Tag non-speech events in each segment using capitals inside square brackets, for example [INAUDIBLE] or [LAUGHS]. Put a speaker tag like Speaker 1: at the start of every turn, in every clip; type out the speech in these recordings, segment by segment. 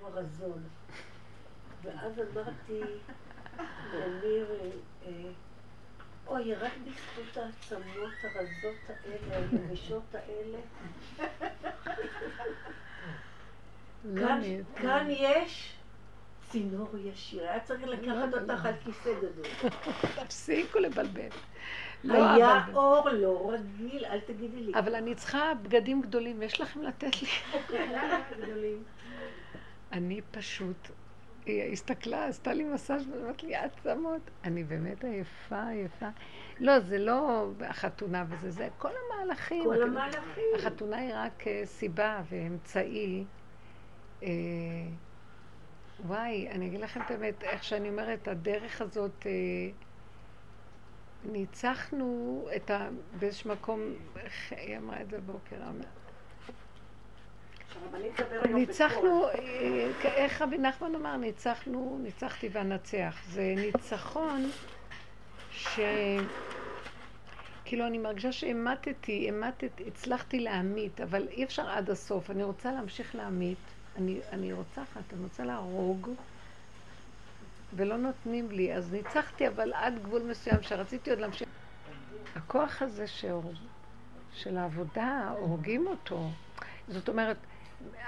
Speaker 1: מאוד רזון. ואז אמרתי לאמיר, אה, אוי, רק בזכות העצמות הרזות האלה, היבשות האלה. לא כאן יש צינור ישיר, היה צריך לקחת לא, אותך על כיסא גדול.
Speaker 2: תפסיקו לבלבל.
Speaker 1: לא, היה אור לא רגיל, אל תגידי לי.
Speaker 2: אבל אני צריכה בגדים גדולים, יש לכם לתת לי? אני פשוט, היא הסתכלה, עשתה לי מסאז' ואמרת לי עצמות. אני באמת עייפה, עייפה. לא, זה לא החתונה וזה, זה כל המהלכים.
Speaker 1: כל המהלכים.
Speaker 2: החתונה היא רק אה, סיבה ואמצעי. אה, וואי, אני אגיד לכם את האמת, איך שאני אומרת, הדרך הזאת, אה, ניצחנו את ה... באיזשהו מקום, איך היא אמרה את זה בבוקר? ניצחנו, אה, איך רבי נחמן אמר, ניצחנו, ניצחתי ואנצח. זה ניצחון ש... כאילו אני מרגישה שהמטתי, המטתי, הצלחתי להמית, אבל אי אפשר עד הסוף. אני רוצה להמשיך להמית. אני, אני רוצחת, אני רוצה להרוג, ולא נותנים לי. אז ניצחתי, אבל עד גבול מסוים שרציתי עוד להמשיך. הכוח הזה שהורג, של העבודה, הורגים אותו. זאת אומרת,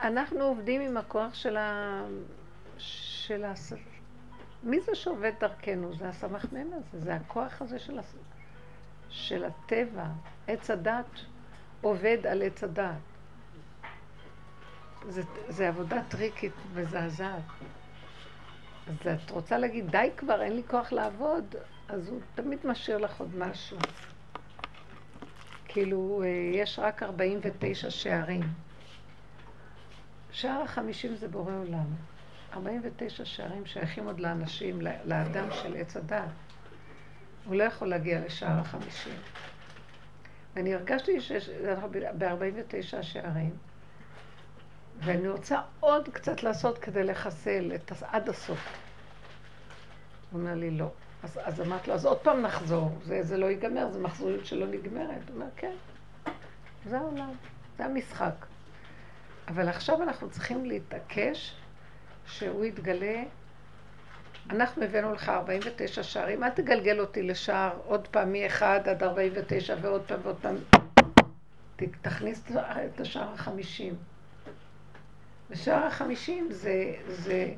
Speaker 2: אנחנו עובדים עם הכוח של ה... של ה... מי זה שעובד דרכנו? זה הסמ"ם הזה, זה הכוח הזה של, הס... של הטבע. עץ הדת עובד על עץ הדת. זה, זה עבודה טריקית מזעזעת. אז את רוצה להגיד, די כבר, אין לי כוח לעבוד, אז הוא תמיד משאיר לך עוד משהו. כאילו, אה, יש רק 49 שערים. שער החמישים זה בורא עולם. 49 שערים שייכים עוד לאנשים, לאדם של עץ הדת. הוא לא יכול להגיע לשער החמישים. ואני הרגשתי שאנחנו ב-49 שערים. ואני רוצה עוד קצת לעשות כדי לחסל את עד הסוף. הוא אומר לי, לא. אז, אז אמרתי לו, אז עוד פעם נחזור, זה, זה לא ייגמר, זה מחזוריות שלא נגמרת. הוא אומר, כן, זה העולם, זה המשחק. אבל עכשיו אנחנו צריכים להתעקש שהוא יתגלה. אנחנו הבאנו לך 49 שערים, אל תגלגל אותי לשער עוד פעם מ-1 עד 49 ועוד פעם ועוד פעם. תכניס את השער החמישים. ושער החמישים זה, זה,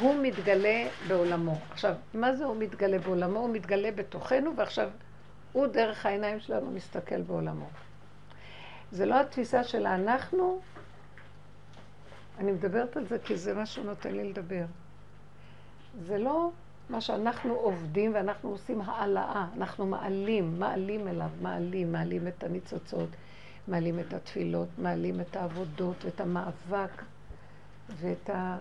Speaker 2: הוא מתגלה בעולמו. עכשיו, מה זה הוא מתגלה בעולמו? הוא מתגלה בתוכנו, ועכשיו הוא דרך העיניים שלנו מסתכל בעולמו. זה לא התפיסה של האנחנו, אני מדברת על זה כי זה מה שהוא נותן לי לדבר. זה לא מה שאנחנו עובדים ואנחנו עושים העלאה, אנחנו מעלים, מעלים אליו, מעלים, מעלים את הניצוצות, מעלים את התפילות, מעלים את העבודות ואת המאבק. ואת ה...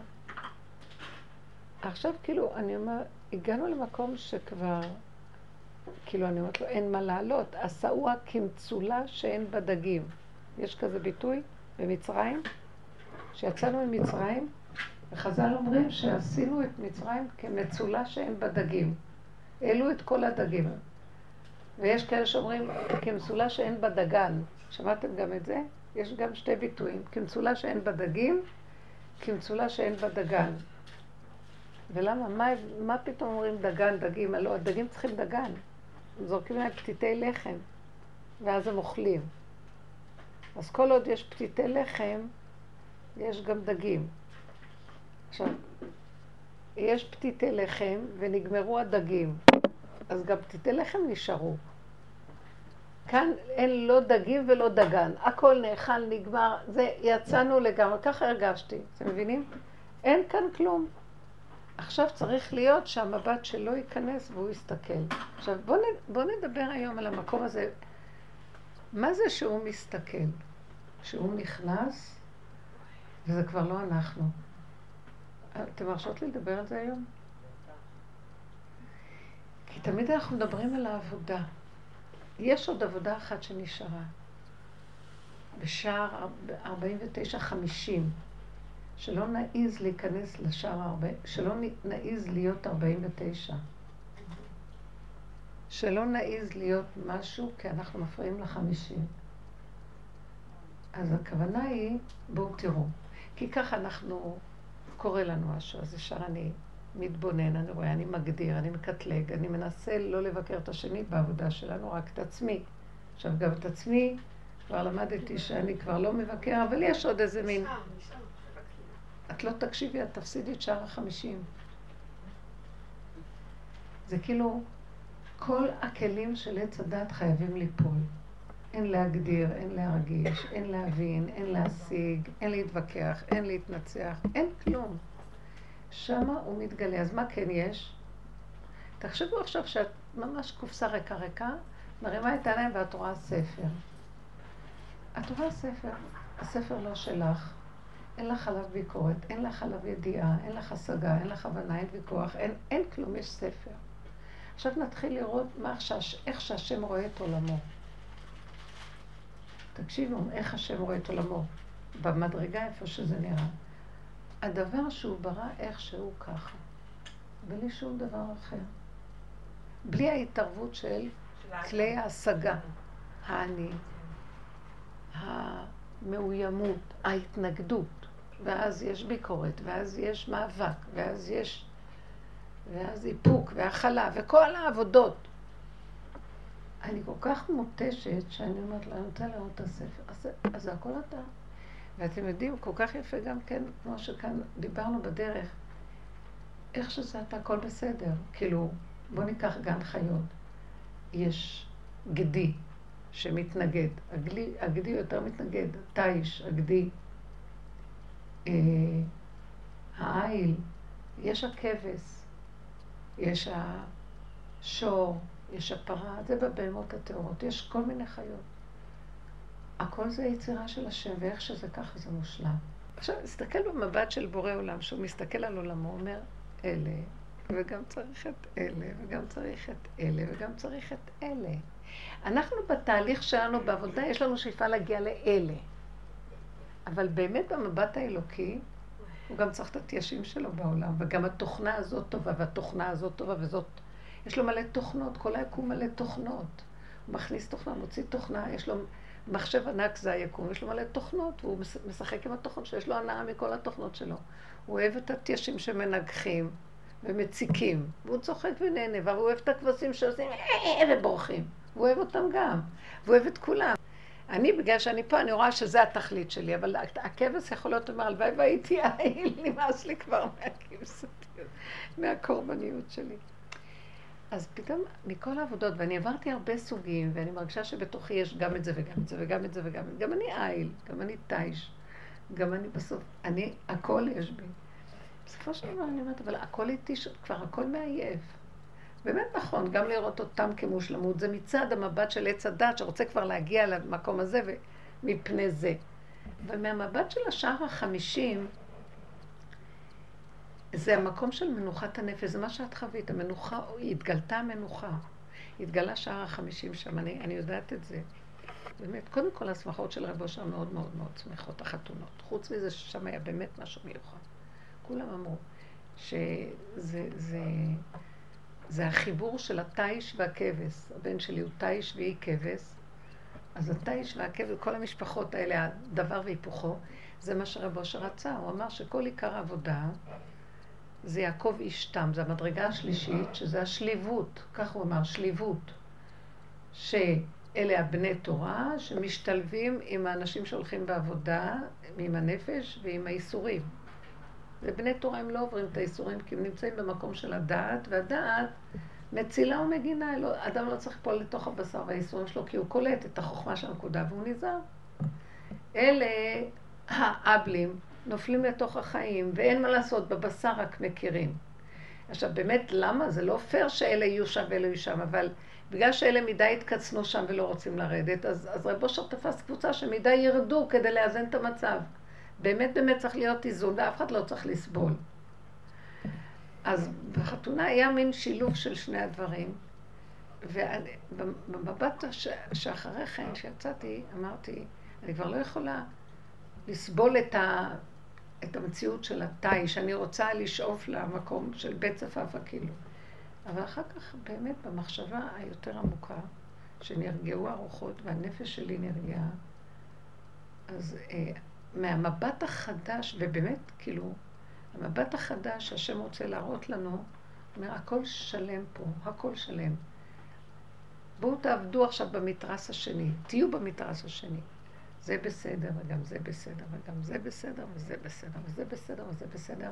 Speaker 2: עכשיו כאילו, אני אומר, הגענו למקום שכבר, כאילו אני אומרת לו, אין מה לעלות. עשאוה כמצולה שאין בה דגים. יש כזה ביטוי במצרים, שיצאנו ממצרים, וחז"ל אומרים שעשינו את מצרים כמצולה שאין בה דגים. העלו את כל הדגים. ויש כאלה שאומרים כמצולה שאין בה דגן. שמעתם גם את זה? יש גם שתי ביטויים. כמצולה שאין בה דגים כמצולה שאין בה דגן. ולמה? מה, מה פתאום אומרים דגן, דגים? הלוא הדגים צריכים דגן. זורקים להם פתיתי לחם, ואז הם אוכלים. אז כל עוד יש פתיתי לחם, יש גם דגים. עכשיו, יש פתיתי לחם ונגמרו הדגים, אז גם פתיתי לחם נשארו. כאן אין לא דגים ולא דגן, הכל נאכל, נגמר, זה, יצאנו לגמרי, ככה הרגשתי, אתם מבינים? אין כאן כלום. עכשיו צריך להיות שהמבט שלו ייכנס והוא יסתכל. עכשיו בואו בוא נדבר היום על המקום הזה. מה זה שהוא מסתכל? שהוא נכנס, וזה כבר לא אנחנו. אתם מרשות לי לדבר על זה היום? כי תמיד אנחנו מדברים על העבודה. יש עוד עבודה אחת שנשארה. בשער 49-50, שלא נעיז להיכנס לשער 40, שלא נעיז להיות 49. שלא נעיז להיות משהו, כי אנחנו מפריעים לחמישים. אז הכוונה היא, בואו תראו. כי ככה אנחנו, קורה לנו משהו, אז ישר אני מתבונן, אני רואה, אני מגדיר, אני מקטלג, אני מנסה לא לבקר את השני בעבודה שלנו, רק את עצמי. עכשיו, גם את עצמי, כבר למדתי שאני כבר לא מבקר, אבל יש עוד איזה מין... את לא תקשיבי, את תפסידי את שער החמישים. זה כאילו, כל הכלים של עץ הדת חייבים ליפול. אין להגדיר, אין להרגיש, אין להבין, אין להשיג, אין להתווכח, אין להתנצח, אין כלום. שמה הוא מתגלה. אז מה כן יש? תחשבו עכשיו שאת ממש קופסה ריקה ריקה, מרימה את העיניים ואת רואה ספר. את רואה ספר, הספר לא שלך, אין לך עליו ביקורת, אין לך עליו ידיעה, אין לך השגה, אין לך הבנה, אין ויכוח, אין, אין כלום, יש ספר. עכשיו נתחיל לראות מה שהש, איך שהשם רואה את עולמו. תקשיבו, איך השם רואה את עולמו, במדרגה איפה שזה נראה. הדבר שהוא ברא איכשהו ככה, בלי שום דבר אחר. בלי ההתערבות של כלי ההשגה, האני, המאוימות, ההתנגדות, ואז יש ביקורת, ואז יש מאבק, ואז יש, ואז איפוק, והכלה, וכל העבודות. אני כל כך מותשת, שאני אומרת לה, אני רוצה לראות את הספר. אז, אז הכל אתה. ואתם יודעים, כל כך יפה גם כן, כמו שכאן דיברנו בדרך, איך שזה אתה, הכל בסדר. כאילו, בוא ניקח גן חיות. יש גדי שמתנגד. הגדי, הגדי יותר מתנגד. תיש, הגדי. אה, העיל, יש הכבש, יש השור, יש הפרה, זה בבהמות הטהורות. יש כל מיני חיות. הכל זה יצירה של השם, ואיך שזה ככה זה מושלם. עכשיו, תסתכל במבט של בורא עולם, שהוא מסתכל על עולמו, אומר, אלה, וגם צריך את אלה, וגם צריך את אלה, וגם צריך את אלה. אנחנו בתהליך שלנו בעבודה, יש לנו שאיפה להגיע לאלה. אבל באמת במבט האלוקי, הוא גם צריך את התיישים שלו בעולם, וגם התוכנה הזאת טובה, והתוכנה הזאת טובה, וזאת... יש לו מלא תוכנות, כל היקום מלא תוכנות. הוא מכניס תוכנה, מוציא תוכנה, יש לו מחשב ענק זה היקום, יש לו מלא תוכנות, והוא משחק עם התוכנות שיש לו הנאה מכל התוכנות שלו. הוא אוהב את התיישים שמנגחים ומציקים, והוא צוחק ונהנה, והוא אוהב את הכבשים שעושים ובורחים. הוא אוהב אותם גם, והוא אוהב את כולם. אני, בגלל שאני פה, אני רואה שזה התכלית שלי, אבל הכבש יכול להיות, אומר, הלוואי והייתי [LAUGHS] נמאס לי כבר מהכבשתיות, מהקורבניות שלי. אז פתאום מכל העבודות, ואני עברתי הרבה סוגים, ואני מרגישה שבתוכי יש גם את זה וגם את זה וגם את זה וגם את זה, גם אני איל, גם אני תיש, גם אני בסוף, אני, הכל יש בי. בסופו של דבר אני אומרת, אבל הכל איתי, כבר הכל מעייף. באמת נכון, גם לראות אותם כמושלמות, זה מצד המבט של עץ הדת, שרוצה כבר להגיע למקום הזה ומפני זה. ומהמבט של השער החמישים, זה המקום של מנוחת הנפש, זה מה שאת חווית, המנוחה, התגלתה המנוחה. התגלה שער החמישים שם, אני, אני יודעת את זה. באמת, קודם כל השמחות של רבו שם מאוד מאוד מאוד שמחות, החתונות. חוץ מזה ששם היה באמת משהו מיוחד. כולם אמרו שזה זה, זה החיבור של התיש והכבש. הבן שלי הוא תיש והיא כבש. אז התיש והכבש, כל המשפחות האלה, הדבר והיפוכו, זה מה שרבו שרצה. הוא אמר שכל עיקר העבודה זה יעקב איש תם, זה המדרגה השלישית, שזה השליבות, כך הוא אמר, שליבות. שאלה הבני תורה שמשתלבים עם האנשים שהולכים בעבודה, עם הנפש ועם האיסורים. ובני תורה הם לא עוברים את האיסורים כי הם נמצאים במקום של הדעת, והדעת מצילה ומגינה, לא, אדם לא צריך ליפול לתוך הבשר והאיסורים שלו כי הוא קולט את החוכמה של הנקודה והוא נזהר. אלה האבלים נופלים לתוך החיים, ואין מה לעשות, בבשר רק מכירים. עכשיו, באמת, למה? זה לא פייר שאלה יהיו שם ואלה יהיו שם, אבל בגלל שאלה מדי התקצנו שם ולא רוצים לרדת, אז, אז רב אושר תפס קבוצה שמדי ירדו כדי לאזן את המצב. באמת באמת צריך להיות איזון, ואף אחד לא צריך לסבול. אז בחתונה היה מין שילוב של שני הדברים, ובמבט שאחרי כן, שיצאתי, אמרתי, אני כבר לא יכולה לסבול את, ה, את המציאות של התאי, שאני רוצה לשאוף למקום של בית צפאפא כאילו. אבל אחר כך באמת במחשבה היותר עמוקה, שנרגעו הרוחות והנפש שלי נרגעה, אז אה, מהמבט החדש, ובאמת, כאילו, המבט החדש שהשם רוצה להראות לנו, אומר, הכל שלם פה, הכל שלם. בואו תעבדו עכשיו במתרס השני, תהיו במתרס השני. זה בסדר, וגם זה בסדר, וגם זה בסדר, וזה בסדר, וזה בסדר, וזה בסדר.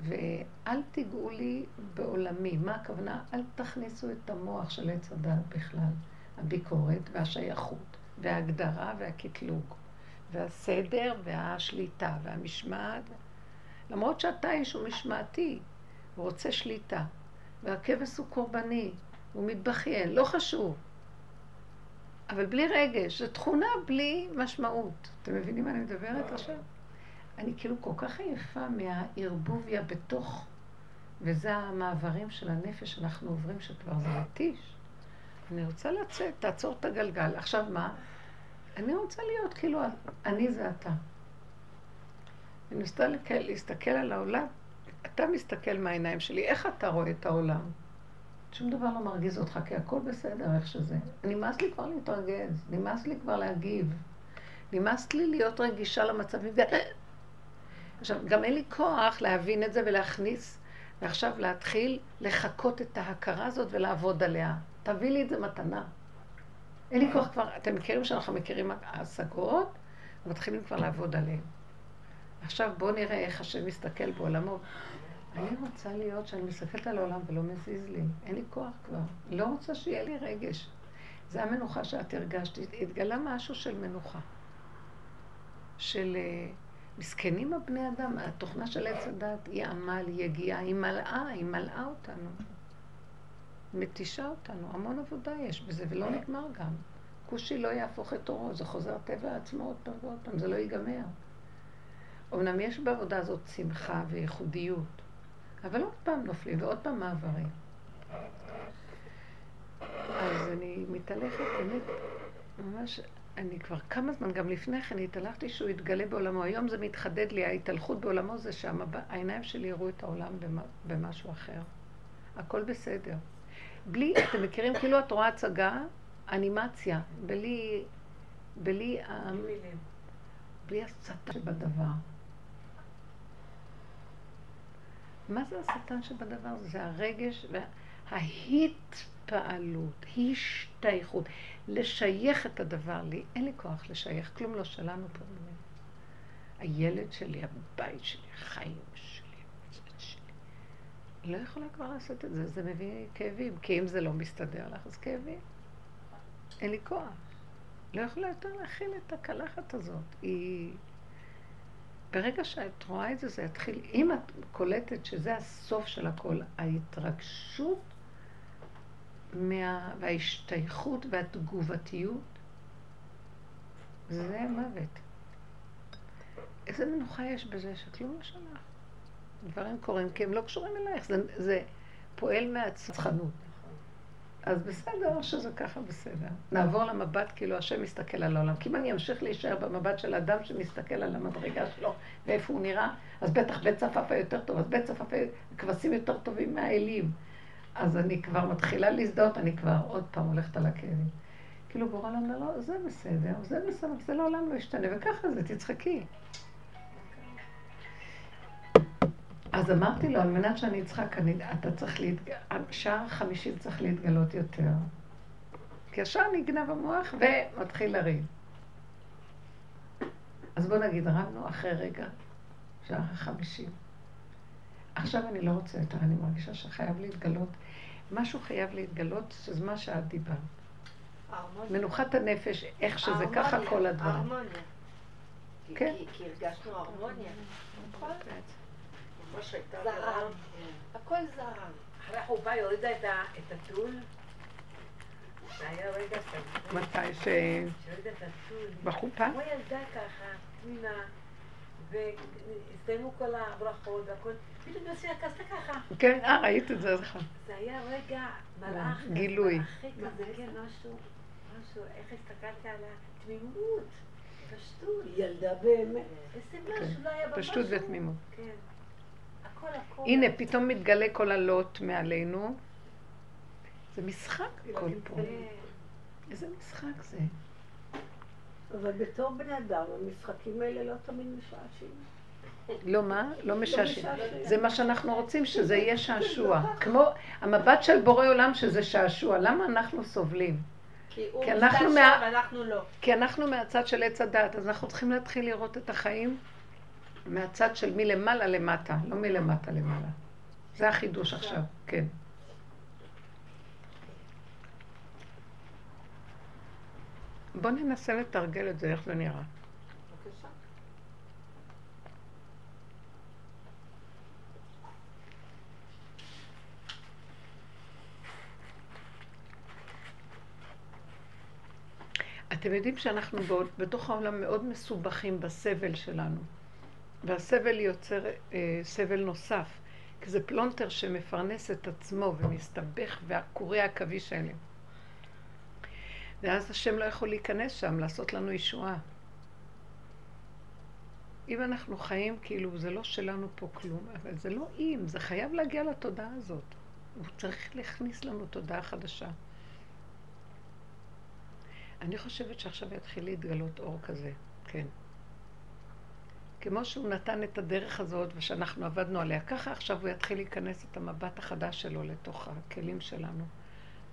Speaker 2: ואל תיגעו לי בעולמי. מה הכוונה? אל תכניסו את המוח של עץ הדת בכלל. הביקורת והשייכות, וההגדרה והקטלוג, והסדר והשליטה והמשמעת. למרות שאתה איש הוא משמעתי, הוא רוצה שליטה, והכבש הוא קורבני, הוא מתבכיין, לא חשוב. אבל בלי רגש, זו תכונה בלי משמעות. אתם מבינים מה אני מדברת עכשיו? אני כאילו כל כך עייפה מהערבוביה בתוך, וזה המעברים של הנפש שאנחנו עוברים, שכבר זה מתיש. אני רוצה לצאת, תעצור את הגלגל. עכשיו מה? אני רוצה להיות כאילו, אני זה אתה. אני רוצה להסתכל על העולם, אתה מסתכל מהעיניים שלי, איך אתה רואה את העולם? שום דבר לא מרגיז אותך, כי הכל בסדר איך שזה. נמאס לי כבר להתרגז, נמאס לי כבר להגיב, נמאס לי להיות רגישה למצבים. עכשיו, גם אין לי כוח להבין את זה ולהכניס, ועכשיו להתחיל לחקות את ההכרה הזאת ולעבוד עליה. תביא לי את זה מתנה. אין לי כוח כבר, אתם מכירים שאנחנו מכירים השגות, מתחילים כבר לעבוד עליהן. עכשיו בואו נראה איך השם מסתכל בעולמו. אני רוצה להיות שאני מסתכלת על העולם ולא מזיז לי. אין לי כוח כבר. לא רוצה שיהיה לי רגש. זה המנוחה שאת הרגשת. התגלה משהו של מנוחה. של uh, מסכנים הבני אדם. התוכנה של עץ הדת היא עמל, היא יגיעה, היא מלאה, היא מלאה אותנו. מתישה אותנו. המון עבודה יש בזה, ולא נגמר גם. כושי לא יהפוך את אורו, זה חוזר טבע עצמו עוד פעם ועוד פעם, זה לא ייגמר. אמנם יש בעבודה הזאת שמחה וייחודיות, אבל עוד פעם נופלים ועוד פעם מעברים. אז אני מתהלכת, באמת, ממש, אני כבר כמה זמן, גם לפני כן, התהלכתי שהוא יתגלה בעולמו. היום זה מתחדד לי, ההתהלכות בעולמו זה שהעיניים שלי יראו את העולם במשהו אחר. הכל בסדר. בלי, אתם מכירים, כאילו את רואה הצגה, אנימציה, בלי, בלי, בלי השטן שבדבר. מה זה השטן שבדבר? זה הרגש וההתפעלות, השתייכות, לשייך את הדבר לי. אין לי כוח לשייך, כלום לא שלנו פה. הילד שלי, הבית שלי, החיים שלי, שלי. לא יכולה כבר לעשות את זה, זה מביא כאבים, כי אם זה לא מסתדר לך, אז כאבים. אין לי כוח. לא יכולה יותר להכיל את הקלחת הזאת. היא... ברגע שאת רואה את זה, זה יתחיל, אם את קולטת שזה הסוף של הכל, ההתרגשות מה... וההשתייכות והתגובתיות, זה מוות. איזה מנוחה יש בזה שכלום לא שלך. דברים קורים כי הם לא קשורים אלייך, זה, זה פועל מהצרכנות. אז בסדר שזה ככה בסדר. נעבור למבט כאילו השם מסתכל על העולם. כי אם אני אמשיך להישאר במבט של אדם שמסתכל על המדרגה שלו ואיפה הוא נראה, אז בטח בית צפאפא יותר טוב, אז בית צפאפא כבשים יותר טובים מהאלים. אז אני כבר מתחילה להזדהות, אני כבר עוד פעם הולכת על הכאבים. כאילו גורל אומר לו, זה בסדר, זה בסדר, זה לעולם לא ישתנה, וככה זה, תצחקי. אז אמרתי לו, על מנת שאני אצחק, אני, אתה צריך להתגלות, השער החמישי צריך להתגלות יותר. כי השער נגנב המוח ומתחיל לריב. אז בוא נגיד, רבנו אחרי רגע, שער החמישי. עכשיו אני לא רוצה יותר, אני מרגישה שחייב להתגלות. משהו חייב להתגלות, שזה מה שאת דיברת. מנוחת הנפש, איך שזה ככה כל הדברים. הרמוניה.
Speaker 1: כן. כי הרגשנו הרמוניה. זרם. הכל זרם. אחרי החופה יורידה את הטול.
Speaker 2: מתי ש... בחופה?
Speaker 1: כמו ילדה ככה, תמימה, והסתיימו כל הברכות והכל, פתאום יוסי עקסת ככה.
Speaker 2: כן, אה, ראית את זה,
Speaker 1: נכון. זה היה רגע מלאך.
Speaker 2: גילוי.
Speaker 1: כזה, כן, משהו, משהו, איך הסתכלתי על התמימות, פשטות. ילדה באמת. איזה משהו, לא היה בה
Speaker 2: משהו. פשטות ותמימות.
Speaker 1: כן.
Speaker 2: הנה, פתאום מתגלה כל הלוט מעלינו. זה משחק הכל פה. איזה משחק זה?
Speaker 1: אבל בתור בן אדם, המשחקים האלה לא תמיד משעשעים.
Speaker 2: לא מה? לא משעשעים. זה מה שאנחנו רוצים, שזה יהיה שעשוע. כמו המבט של בורא עולם שזה שעשוע. למה אנחנו סובלים?
Speaker 3: כי הוא משתעשע. ואנחנו לא.
Speaker 2: כי אנחנו מהצד של עץ הדת, אז אנחנו צריכים להתחיל לראות את החיים מהצד של מלמעלה למטה, לא מלמטה למעלה. זה החידוש עכשיו, כן. בואו ננסה לתרגל את זה, איך זה נראה. אתם יודעים שאנחנו בתוך העולם מאוד מסובכים בסבל שלנו. והסבל יוצר אה, סבל נוסף, כי זה פלונטר שמפרנס את עצמו ומסתבך והקורי עכביש האלה. ואז השם לא יכול להיכנס שם, לעשות לנו ישועה. אם אנחנו חיים כאילו זה לא שלנו פה כלום, אבל זה לא אם, זה חייב להגיע לתודעה הזאת. הוא צריך להכניס לנו תודעה חדשה. אני חושבת שעכשיו יתחיל להתגלות אור כזה, כן. כמו שהוא נתן את הדרך הזאת ושאנחנו עבדנו עליה, ככה עכשיו הוא יתחיל להיכנס את המבט החדש שלו לתוך הכלים שלנו.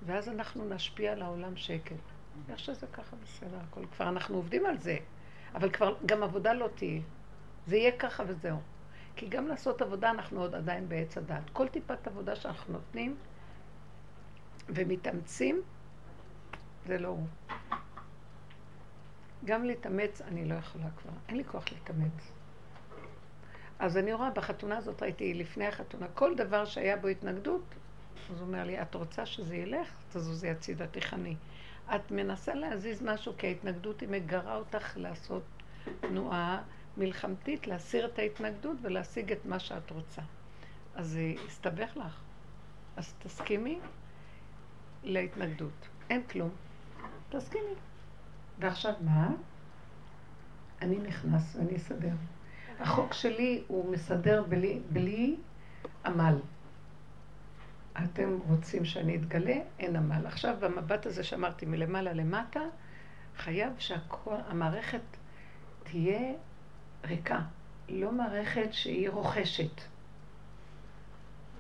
Speaker 2: ואז אנחנו נשפיע על העולם שקט. איך שזה ככה בסדר, הכל כבר אנחנו עובדים על זה, אבל כבר גם עבודה לא תהיה. זה יהיה ככה וזהו. כי גם לעשות עבודה אנחנו עוד עדיין בעץ הדעת. כל טיפת עבודה שאנחנו נותנים ומתאמצים, זה לא הוא. גם להתאמץ אני לא יכולה כבר, אין לי כוח להתאמץ. אז אני רואה, בחתונה הזאת ראיתי לפני החתונה, כל דבר שהיה בו התנגדות, אז הוא אומר לי, את רוצה שזה ילך? תזוזי הצידה, תיכני. את מנסה להזיז משהו, כי ההתנגדות היא מגרה אותך לעשות תנועה מלחמתית, להסיר את ההתנגדות ולהשיג את מה שאת רוצה. אז זה יסתבך לך. אז תסכימי להתנגדות. אין כלום. תסכימי. ועכשיו מה? אני נכנס ואני אסדר. החוק שלי הוא מסדר בלי, בלי עמל. אתם רוצים שאני אתגלה? אין עמל. עכשיו, במבט הזה שאמרתי מלמעלה למטה, חייב שהמערכת תהיה ריקה, לא מערכת שהיא רוכשת.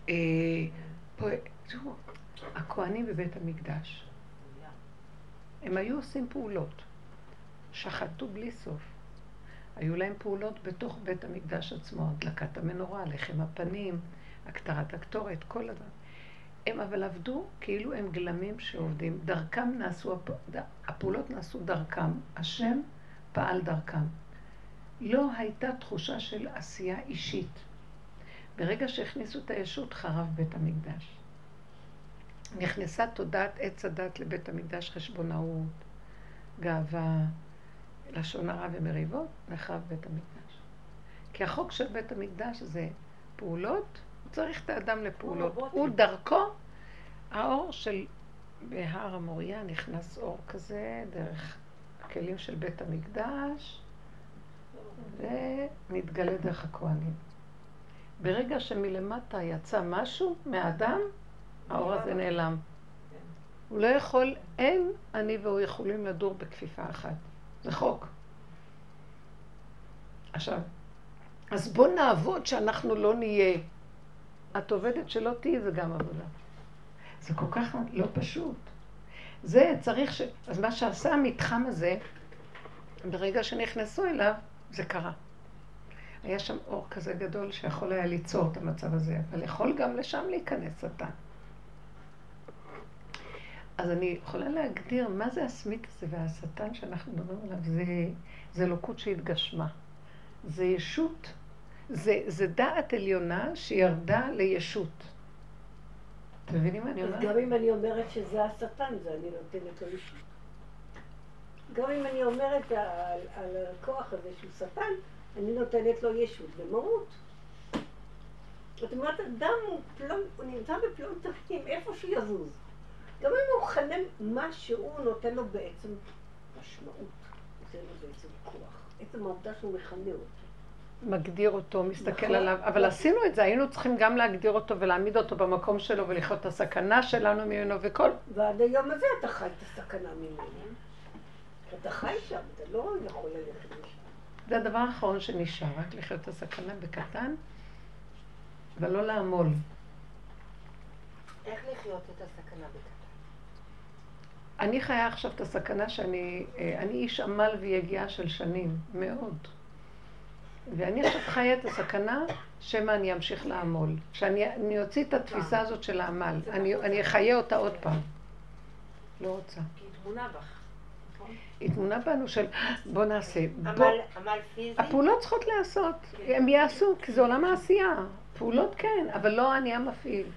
Speaker 2: אה, פה, תראו, הכוהנים בבית המקדש, הם היו עושים פעולות, שחטו בלי סוף. היו להם פעולות בתוך בית המקדש עצמו, הדלקת המנורה, לחם הפנים, הקטרת הקטורת, כל הדבר. הם אבל עבדו כאילו הם גלמים שעובדים. דרכם נעשו, הפעולות נעשו דרכם. השם פעל דרכם. לא הייתה תחושה של עשייה אישית. ברגע שהכניסו את הישות, חרב בית המקדש. נכנסה תודעת עץ הדת לבית המקדש, חשבונאות, גאווה, לשון הרע ומריבות, נחרב בית המקדש. כי החוק של בית המקדש זה פעולות, הוא צריך את האדם לפעולות. הוא דרכו, האור של בהר המוריה נכנס אור כזה דרך הכלים של בית המקדש, ונתגלה דרך הכוהנים. ברגע שמלמטה יצא משהו מהאדם, האור הזה נעלם. הוא לא יכול, אין אני והוא יכולים לדור בכפיפה אחת. זה חוק. עכשיו, אז בוא נעבוד שאנחנו לא נהיה. את עובדת שלא תהיי, זה גם עבודה. זה כל כך לא פשוט. זה צריך ש... אז מה שעשה המתחם הזה, ברגע שנכנסו אליו, זה קרה. היה שם אור כזה גדול שיכול היה ליצור את המצב הזה, אבל יכול גם לשם להיכנס שטן. אז אני יכולה להגדיר מה זה הסמית הזה והשטן שאנחנו מדברים עליו, זה, זה אלוקות שהתגשמה. זה ישות, זה, זה דעת עליונה שירדה לישות. אתם מבינים מה אני אומרת?
Speaker 1: אז גם אם אני אומרת שזה השטן, זה אני נותנת לו ישות. גם אם אני אומרת על, על הכוח הזה שהוא שטן, אני נותנת לו ישות ומרות. זאת אומרת, אדם הוא, פלונ... הוא נמצא בפלונטרים, איפה שהוא יזוז. גם אם הוא מה שהוא נותן לו בעצם משמעות, נותן לו בעצם כוח. עצם העובדה שהוא מכנה אותו.
Speaker 2: מגדיר אותו, מסתכל נכון, עליו, אבל נכון. עשינו את זה, היינו צריכים גם להגדיר אותו ולהעמיד אותו במקום שלו ולחיות את הסכנה שלנו ממנו וכל...
Speaker 1: ועד היום הזה אתה חי את הסכנה ממנו. אתה אתה חי שם, אתה לא יכול ללכת לשם.
Speaker 2: זה הדבר האחרון שנשאר, רק לחיות את הסכנה בקטן, ולא לעמול.
Speaker 3: איך לחיות את הסכנה בקטן?
Speaker 2: אני חיה עכשיו את הסכנה שאני, אה, אני איש עמל ויגיעה של שנים, מאוד. ואני עכשיו חיה את הסכנה שמא אני אמשיך לעמול. שאני אוציא את התפיסה הזאת של העמל. אני, אני אחיה אותה עוד פעם. לא רוצה.
Speaker 3: היא תמונה בך. נכון?
Speaker 2: היא תמונה בנו של בוא נעשה.
Speaker 3: עמל, עמל פיזי?
Speaker 2: הפעולות צריכות להיעשות. הם יעשו, כי זה עולם העשייה. פעולות כן, אבל לא אני המפעיל.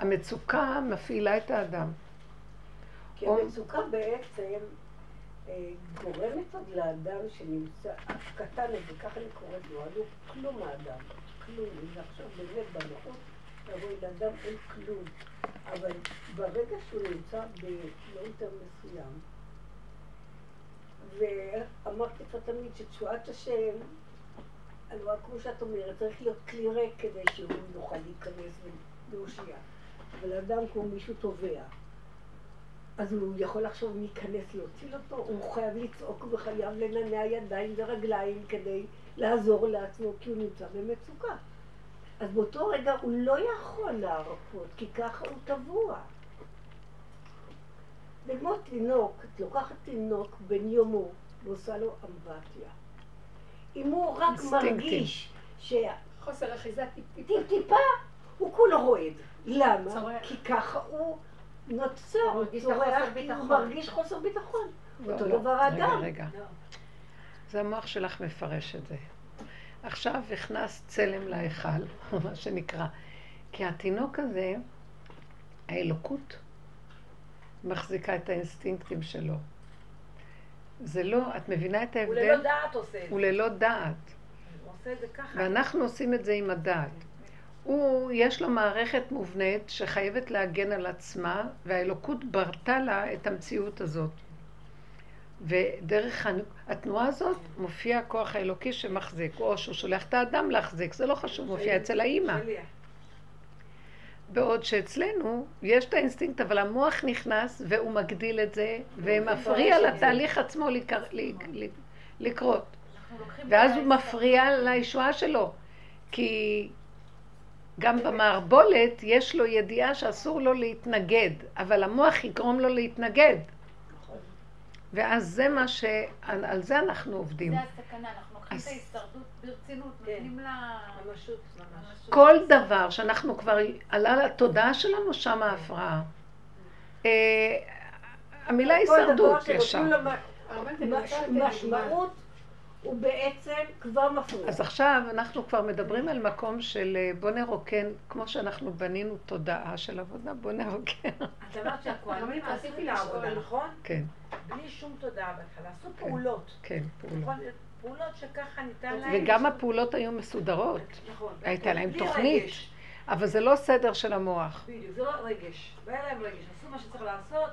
Speaker 2: המצוקה מפעילה את האדם.
Speaker 1: כי המצוקה בעצם אה, גורמת עוד לאדם שנמצא, קטן הזה, ככה אני קוראת לו, אני כלום האדם, כלום, אם עכשיו באמת בנוחות, תבואי לאדם אין כלום, אבל ברגע שהוא נמצא בלונטר מסוים, ואמרתי לך תמיד שתשועת השם, אני רואה כמו שאת אומרת, צריך להיות כלי ריק כדי שהוא יוכל להיכנס ולהושיע. אבל אדם כמו מישהו תובע. אז הוא יכול לחשוב מי ייכנס להוציא אותו, הוא חייב לצעוק וחייב לנענע ידיים ורגליים כדי לעזור לעצמו כי הוא נמצא במצוקה. אז באותו רגע הוא לא יכול להרפות, כי ככה הוא טבוע. זה כמו תינוק, את לוקחת תינוק בן יומו ועושה לו אמבטיה. אם הוא רק מרגיש ש...
Speaker 3: חוסר אחיזה
Speaker 1: טיפ-טיפה, הוא כולו רועד. למה? כי ככה הוא... נוצר, הוא מרגיש חוסר ביטחון. לא, אותו לא. דבר האדם.
Speaker 2: רגע, רגע. זה המוח שלך מפרש את זה. עכשיו הכנס צלם להיכל, [LAUGHS] מה שנקרא. כי התינוק הזה, האלוקות מחזיקה את האינסטינקטים שלו. זה לא, את מבינה את ההבדל?
Speaker 3: הוא ללא דעת עושה את זה.
Speaker 2: הוא ללא דעת.
Speaker 3: הוא עושה את זה ככה.
Speaker 2: ואנחנו עושים את זה עם הדעת. הוא, יש לו מערכת מובנית שחייבת להגן על עצמה, והאלוקות ברתה לה את המציאות הזאת. ודרך התנועה הזאת מופיע הכוח האלוקי שמחזיק, או שהוא שולח את האדם להחזיק, זה לא חשוב, מופיע אצל האימא. בעוד שאצלנו יש את האינסטינקט, אבל המוח נכנס והוא מגדיל את זה, ומפריע לתהליך עצמו לקרות. ואז הוא מפריע לישועה שלו. כי גם במערבולת יש לו ידיעה שאסור לו להתנגד, אבל המוח יגרום לו להתנגד. ואז זה מה ש... על זה אנחנו עובדים.
Speaker 3: זה הסכנה, אנחנו לוקחים את ההישרדות ברצינות, כן. נותנים לה... ממשות, ממש.
Speaker 2: כל דבר שאנחנו כבר... עלה לתודעה שלנו, שם ההפרעה. אה, המילה הישרדות ישר.
Speaker 1: משמעות הוא בעצם כבר מפריע.
Speaker 2: אז עכשיו אנחנו כבר מדברים על מקום של אה, בוא נרוקן, כמו שאנחנו בנינו תודעה של עבודה, בוא נרוקן.
Speaker 3: את אמרת שהכוהנים עשיתי לעבודה, נכון?
Speaker 2: כן.
Speaker 3: בלי שום תודעה בהתחלה, עשו כן. פעולות.
Speaker 2: כן, פעולות.
Speaker 3: פעולות שככה ניתן להם...
Speaker 2: וגם הפעולות היו מסודרות. נכון. הייתה להם תוכנית. אבל זה לא סדר של המוח.
Speaker 3: בדיוק, זה לא רגש. לא היה להם רגש. עשו מה שצריך לעשות,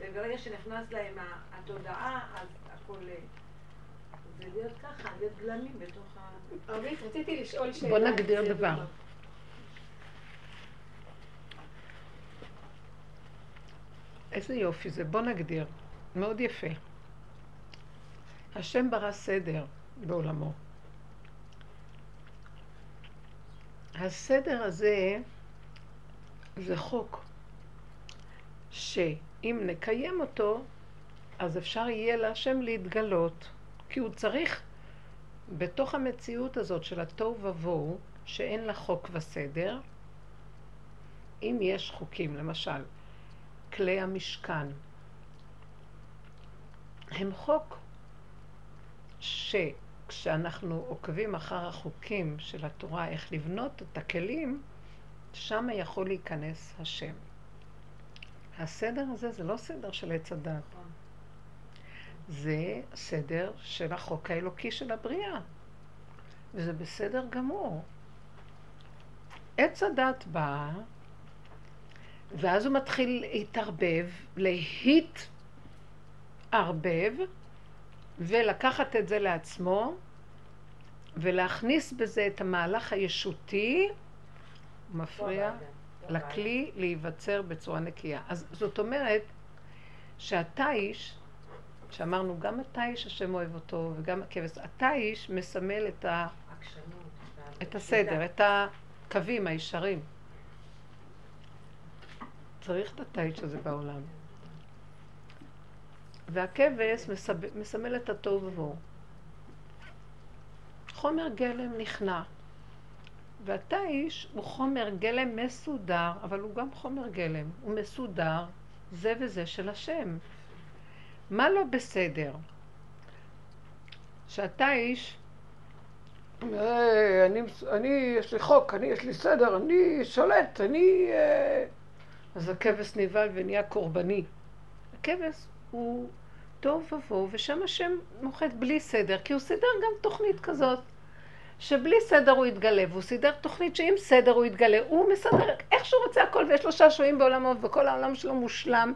Speaker 3: וברגע שנכנס להם התודעה, אז הכל... זה להיות ככה, להיות גלמים בתוך ה... ערבית, רציתי לשאול שאלה.
Speaker 2: בוא נגדיר דבר. איזה יופי זה, בוא נגדיר. מאוד יפה. השם ברא סדר בעולמו. הסדר הזה זה חוק, שאם נקיים אותו, אז אפשר יהיה להשם להתגלות. כי הוא צריך, בתוך המציאות הזאת של התוהו ובוהו, שאין לה חוק וסדר, אם יש חוקים, למשל, כלי המשכן, הם חוק שכשאנחנו עוקבים אחר החוקים של התורה, איך לבנות את הכלים, שם יכול להיכנס השם. הסדר הזה זה לא סדר של עץ הדת. זה סדר של החוק האלוקי של הבריאה. וזה בסדר גמור. עץ הדת בא, ואז הוא מתחיל להתערבב, להתערבב, ולקחת את זה לעצמו, ולהכניס בזה את המהלך הישותי, מפריע לכלי להיווצר בצורה נקייה. אז זאת אומרת, שהתיש, שאמרנו, גם התיש השם אוהב אותו, וגם הכבש, התיש מסמל את, ה... את הסדר, את הקווים הישרים. צריך את התיש הזה בעולם. והכבש מסמל את התוהו ובוהו. חומר גלם נכנע. והתיש הוא חומר גלם מסודר, אבל הוא גם חומר גלם. הוא מסודר, זה וזה של השם. מה לא בסדר? שהתיש, אה, אני, אני, יש לי חוק, אני, יש לי סדר, אני שולט, אני... אה, אז הכבש נבהל ונהיה קורבני. הכבש הוא טוב ובוהו, ושם השם נוחת בלי סדר, כי הוא סידר גם תוכנית כזאת. שבלי סדר הוא יתגלה, והוא סידר תוכנית שעם סדר הוא יתגלה, הוא מסדר איך שהוא רוצה הכל, ויש לו שעשועים בעולמו, וכל העולם שלו מושלם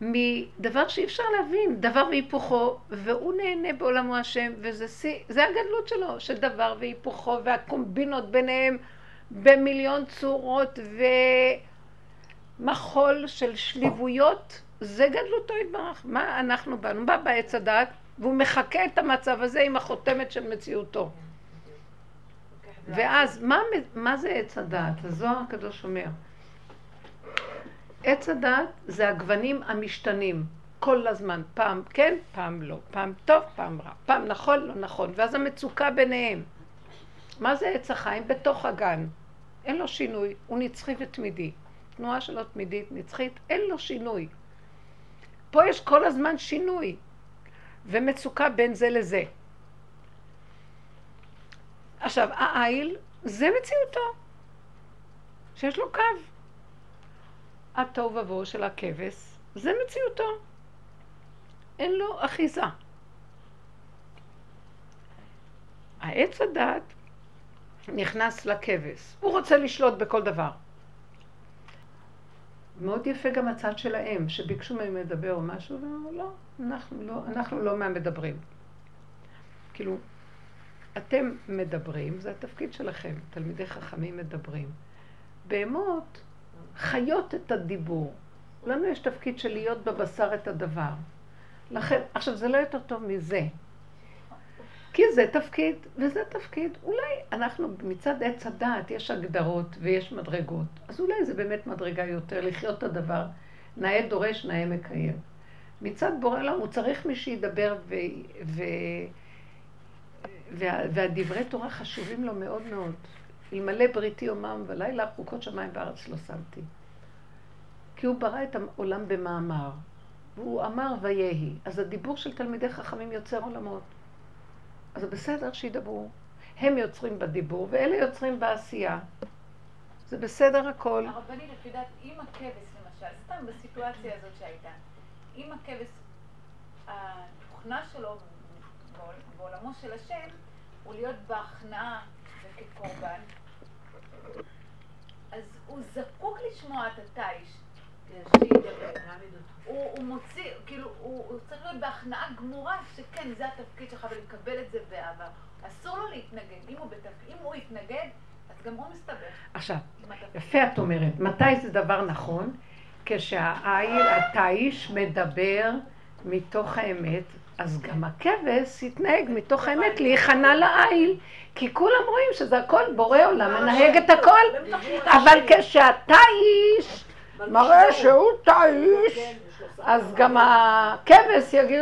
Speaker 2: מדבר שאי אפשר להבין, דבר והיפוכו, והוא נהנה בעולמו השם, וזה שיא, זה הגדלות שלו, שדבר והיפוכו, והקומבינות ביניהם במיליון צורות, ומחול של שליבויות, זה גדלותו יתברך. מה אנחנו באנו? בא בעץ הדת, והוא מחקה את המצב הזה עם החותמת של מציאותו. ואז, מה, מה זה עץ הדעת? הזוהר הקדוש אומר. עץ הדעת זה הגוונים המשתנים כל הזמן, פעם כן, פעם לא, פעם טוב, פעם רע, פעם נכון, לא נכון, ואז המצוקה ביניהם. מה זה עץ החיים? בתוך הגן. אין לו שינוי, הוא נצחי ותמידי. תנועה שלו תמידית, נצחית, אין לו שינוי. פה יש כל הזמן שינוי, ומצוקה בין זה לזה. עכשיו, העיל זה מציאותו, שיש לו קו. התוהו ובוהו של הכבש זה מציאותו. אין לו אחיזה. העץ הדת נכנס לכבש, הוא רוצה לשלוט בכל דבר. מאוד יפה גם הצד שלהם, שביקשו מהם לדבר או משהו, ואמרו, לא, אנחנו לא, אנחנו לא מהמדברים. כאילו, אתם מדברים, זה התפקיד שלכם, תלמידי חכמים מדברים. בהמות חיות את הדיבור. לנו יש תפקיד של להיות בבשר את הדבר. לכן, עכשיו זה לא יותר טוב מזה. כי זה תפקיד וזה תפקיד. אולי אנחנו מצד עץ הדעת יש הגדרות ויש מדרגות. אז אולי זה באמת מדרגה יותר לחיות את הדבר. נאה דורש, נאה מקיים. מצד בורא עולם הוא צריך מי שידבר ו... ו... וה, והדברי תורה חשובים לו מאוד מאוד. אלמלא בריתי יומם ולילה, חוקות שמיים וארץ לא שמתי. כי הוא ברא את העולם במאמר, והוא אמר ויהי. אז הדיבור של תלמידי חכמים יוצר עולמות. אז זה בסדר שידברו. הם יוצרים בדיבור, ואלה יוצרים בעשייה. זה בסדר הכל.
Speaker 3: הרבנית, את יודעת, אם הכבש למשל, סתם בסיטואציה הזאת שהייתה, אם הכבש, התוכנה שלו בעולמו של השם הוא להיות בהכנעה וכקורבן, אז הוא זקוק לשמוע את התיש. הוא מוציא, כאילו, הוא צריך להיות בהכנעה גמורה, שכן, זה התפקיד שלך, ולקבל את זה באהבה. אסור לו להתנגד. אם הוא, בתפ... אם הוא יתנגד, אז גם הוא מסתבך.
Speaker 2: עכשיו, יפה את אומרת. מתי זה דבר נכון? כשהעיל, התיש, מדבר מתוך האמת, אז גם הכבש יתנהג מתוך האמת להיכנע לעיל, כי כולם רואים שזה הכל בורא עולם, מנהג את הכל, אבל כשאתה איש מראה שהוא תאיש, אז גם הכבש יגיד,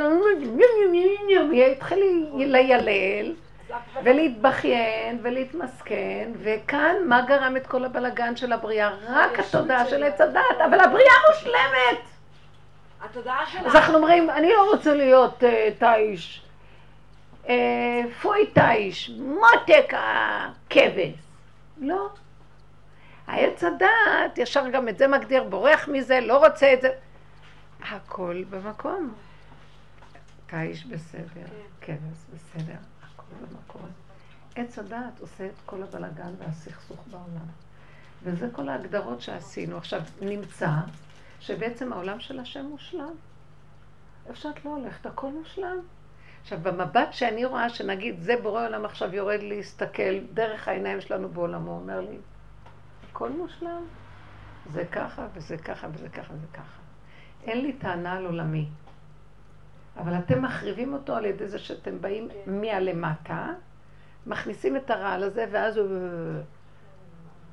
Speaker 2: יתחיל ליילל ולהתבכיין ולהתמסכן, וכאן מה גרם את כל הבלגן של הבריאה? רק התודעה של עץ הדת, אבל הבריאה מושלמת.
Speaker 3: התודעה שלה...
Speaker 2: אז אנחנו אומרים, אני לא רוצה להיות אה, תאיש. אה, פוי תאיש, מותק הכבש. לא. העץ הדעת, ישר גם את זה מגדיר, בורח מזה, לא רוצה את זה. הכל במקום. תאיש בסדר, כן. כבש בסדר, הכל במקום. עץ הדעת עושה את כל הבלגן והסכסוך בעולם. וזה כל ההגדרות שעשינו. עכשיו, נמצא שבעצם העולם של השם מושלם. איפה שאת לא הולכת, הכל מושלם. עכשיו, במבט שאני רואה, שנגיד, זה בורא עולם עכשיו יורד להסתכל דרך העיניים שלנו בעולמו, הוא אומר לי, הכל מושלם. זה ככה, וזה ככה, וזה ככה, וזה ככה. אין לי טענה על עולמי. אבל אתם מחריבים אותו על ידי זה שאתם באים כן. מהלמטה, מכניסים את הרעל הזה, ואז הוא...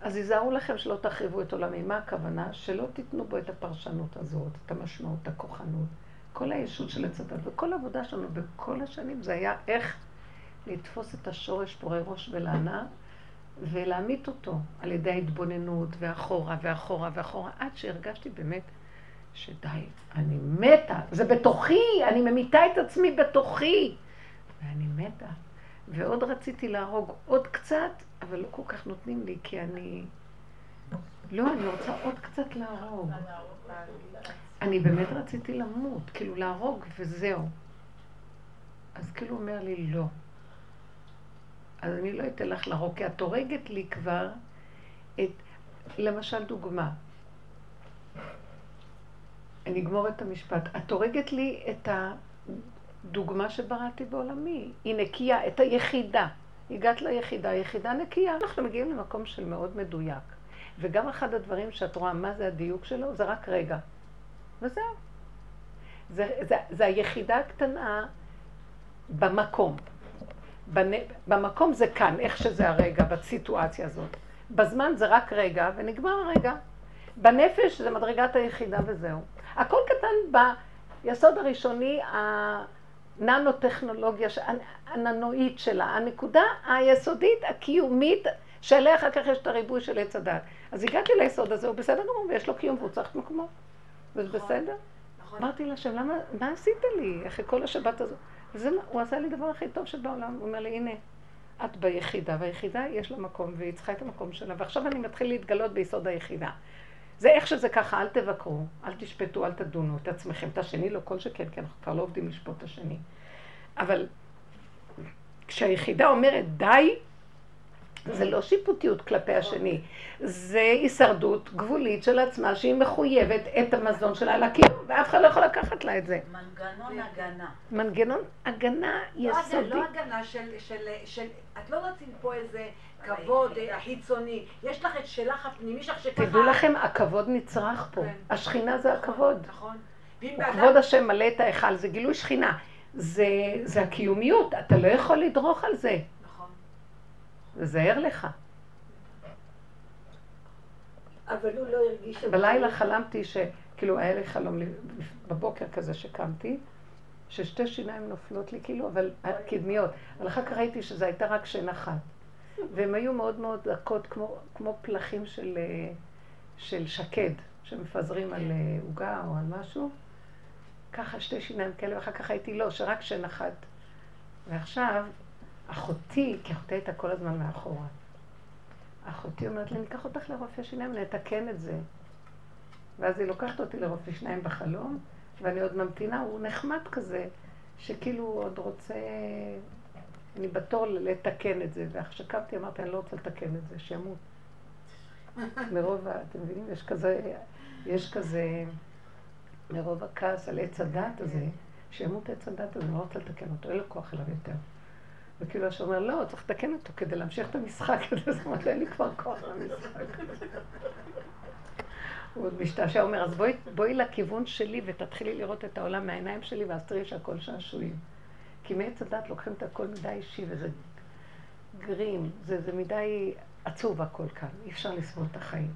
Speaker 2: אז היזהרו לכם שלא תחריבו את עולמי. מה הכוונה? שלא תיתנו בו את הפרשנות הזאת, את המשמעות, הכוחנות. כל הישות של עץ וכל העבודה שלנו בכל השנים זה היה איך לתפוס את השורש פורי ראש ולענה ולהמית אותו על ידי ההתבוננות ואחורה ואחורה ואחורה, עד שהרגשתי באמת שדי, אני מתה, זה בתוכי, אני ממיתה את עצמי בתוכי, ואני מתה. ועוד רציתי להרוג עוד קצת, אבל לא כל כך נותנים לי, כי אני... לא, אני רוצה עוד קצת להרוג. אני באמת רציתי למות, כאילו להרוג וזהו. אז כאילו הוא אומר לי, לא. אז אני לא אתן לך להרוג, כי את הורגת לי כבר את... למשל דוגמה. אני אגמור את המשפט. את הורגת לי את הדוגמה שבראתי בעולמי. היא נקייה, את היחידה. הגעת ליחידה, היחידה נקייה. אנחנו מגיעים למקום של מאוד מדויק. וגם אחד הדברים שאת רואה מה זה הדיוק שלו, זה רק רגע. וזהו. זה, זה, זה היחידה הקטנה במקום. בנ... במקום זה כאן, איך שזה הרגע, בסיטואציה הזאת. בזמן זה רק רגע, ונגמר הרגע. בנפש זה מדרגת היחידה וזהו. הכל קטן ביסוד הראשוני, הננו-טכנולוגיה, הננואית שלה, הנקודה היסודית, הקיומית, שעליה אחר כך יש את הריבוי של עץ הדת. אז הגעתי ליסוד הזה, הוא בסדר גמור, ויש לו קיום והוא צריך את מקומו. וזה נכון, בסדר. נכון. אמרתי להשם, למה, מה עשית לי אחרי כל השבת הזאת? וזה, הוא עשה לי דבר הכי טוב שבעולם. הוא אומר לי, הנה, את ביחידה, והיחידה יש לה מקום, והיא צריכה את המקום שלה, ועכשיו אני מתחיל להתגלות ביסוד היחידה. זה איך שזה ככה, אל תבקרו, אל תשפטו, אל תדונו את עצמכם. את השני לא כל שכן, כי אנחנו כבר לא עובדים לשפוט את השני. אבל כשהיחידה אומרת די, זה לא שיפוטיות כלפי השני, זה הישרדות גבולית של עצמה שהיא מחויבת את המזון שלה לקיום, ואף אחד לא יכול לקחת לה את זה.
Speaker 3: מנגנון הגנה.
Speaker 2: מנגנון הגנה יסודי.
Speaker 3: לא, לא הגנה של, את לא רצית פה איזה כבוד חיצוני, יש לך את שלך הפנימי שלך שככה...
Speaker 2: תדעו לכם, הכבוד נצרך פה. כן. השכינה זה הכבוד. נכון. וכבוד השם מלא את ההיכל, זה גילוי שכינה. זה הקיומיות, אתה לא יכול לדרוך על זה. זהר לך.
Speaker 1: אבל הוא לא הרגיש...
Speaker 2: בלילה חלמתי ש... כאילו, היה לי חלום בבוקר כזה שקמתי, ששתי שיניים נופלות לי, כאילו, אבל קדמיות. אבל אחר כך ראיתי שזו הייתה רק שינה אחת. והן היו מאוד מאוד דקות, כמו, כמו פלחים של, של שקד, שמפזרים על עוגה או על משהו. ככה שתי שיניים כאלה, ואחר כך הייתי לא, שרק שינה אחת. ועכשיו, אחותי, כי אחותי הייתה כל הזמן מאחורה. אחותי אומרת לי, אני אקח אותך לרופא שיניים, נתקן את זה. ואז היא לוקחת אותי לרופא שיניים בחלום, ואני עוד ממתינה, הוא נחמד כזה, שכאילו עוד רוצה, אני בתור לתקן את זה. וכשקמתי אמרתי, אני לא רוצה לתקן את זה, שימות. מרוב, אתם מבינים, יש כזה, יש כזה, מרוב הכעס על עץ הדת הזה, שימות עץ הדת הזה, אני לא רוצה לתקן אותו, אין לו כוח אליו יותר. וכאילו השם אומר, לא, צריך לתקן אותו כדי להמשיך את המשחק הזה, זאת אומרת, אין לי כבר כוח למשחק. הוא עוד משתעשע, אומר, אז בואי, בואי לכיוון שלי ותתחילי לראות את העולם מהעיניים שלי, ואז תראי שהכל שעשועים. כי מעץ הדת לוקחים את הכל מדי אישי, וזה גרים, זה, זה מדי עצוב הכל כאן, אי אפשר לסבול את החיים.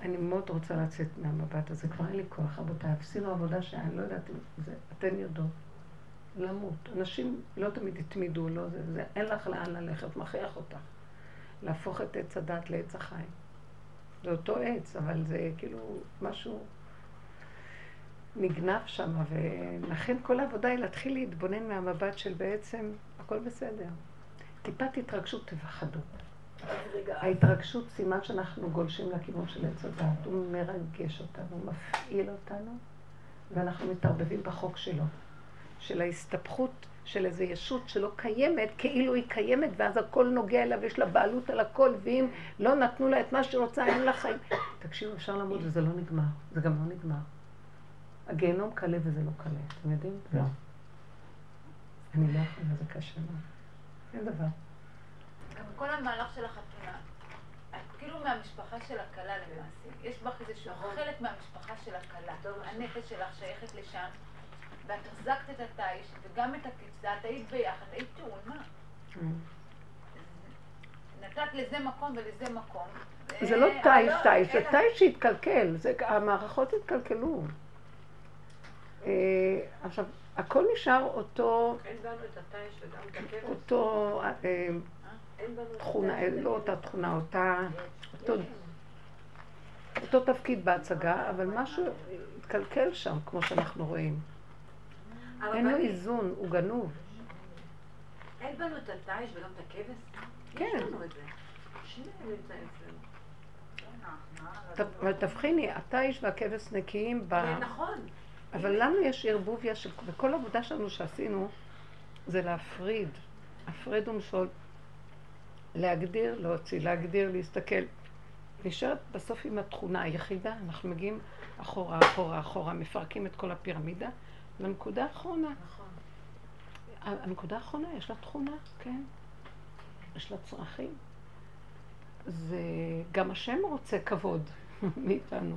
Speaker 2: אני מאוד רוצה לצאת מהמבט הזה, כבר אין לי כוח, רבותיי, עשינו עבודה שאני לא יודעת אם זה, אתן יודעות. למות. אנשים לא תמיד התמידו, לא זה, זה, אין לך לאן ללכת, מכריח אותך. להפוך את עץ הדת לעץ החיים. זה אותו עץ, אבל זה כאילו משהו נגנב שם, ולכן כל העבודה היא להתחיל להתבונן מהמבט של בעצם הכל בסדר. טיפת התרגשות תפחדו. ההתרגשות סימן שאנחנו גולשים לכיוון של עץ הדת, הוא מרגש אותנו, מפעיל אותנו, ואנחנו מתערבבים בחוק שלו. של ההסתבכות של איזו ישות שלא קיימת, כאילו היא קיימת, ואז הכל נוגע אליו, יש לה בעלות על הכל, ואם לא נתנו לה את מה שהיא רוצה, אין לה חיים. תקשיבו, אפשר למות וזה לא נגמר. זה גם לא נגמר. הגיהנום קלה וזה לא קלה. אתם יודעים? לא. אני לא יכולה, זה קשה מאוד. אין דבר.
Speaker 3: גם כל המהלך של החתונה,
Speaker 4: כאילו מהמשפחה של הכלה למעשה. יש בך איזשהו נכון. חלק מהמשפחה של הכלה. הנפש שלך שייכת לשם, ואת החזקת את התיש וגם את הקיצה, את היית ביחד, היית תאונה. Mm. נתת לזה מקום ולזה מקום.
Speaker 2: זה לא תיש תיש, זה תיש שהתקלקל, המערכות התקלקלו. אה, עכשיו, הכל נשאר אותו...
Speaker 3: אין בנו את התיש וגם את הכבש.
Speaker 2: אותו... אה, תכונה, לא אותה תכונה, אותה... אותו תפקיד בהצגה, אבל משהו התקלקל שם, כמו שאנחנו רואים. אין לו איזון, הוא גנוב.
Speaker 3: אין בנו את התיש וגם את הכבש?
Speaker 2: כן. אבל תבחיני, התיש והכבש נקיים ב...
Speaker 3: כן, נכון.
Speaker 2: אבל לנו יש ערבוביה, וכל העבודה שלנו שעשינו זה להפריד, הפרד ומשול, להגדיר, להוציא, להגדיר, להסתכל. נשארת בסוף עם התכונה היחידה, אנחנו מגיעים אחורה, אחורה, אחורה, מפרקים את כל הפירמידה, לנקודה האחרונה. נכון. הנקודה האחרונה, יש לה תכונה, כן. יש לה צרכים. זה גם השם רוצה כבוד [LAUGHS] מאיתנו.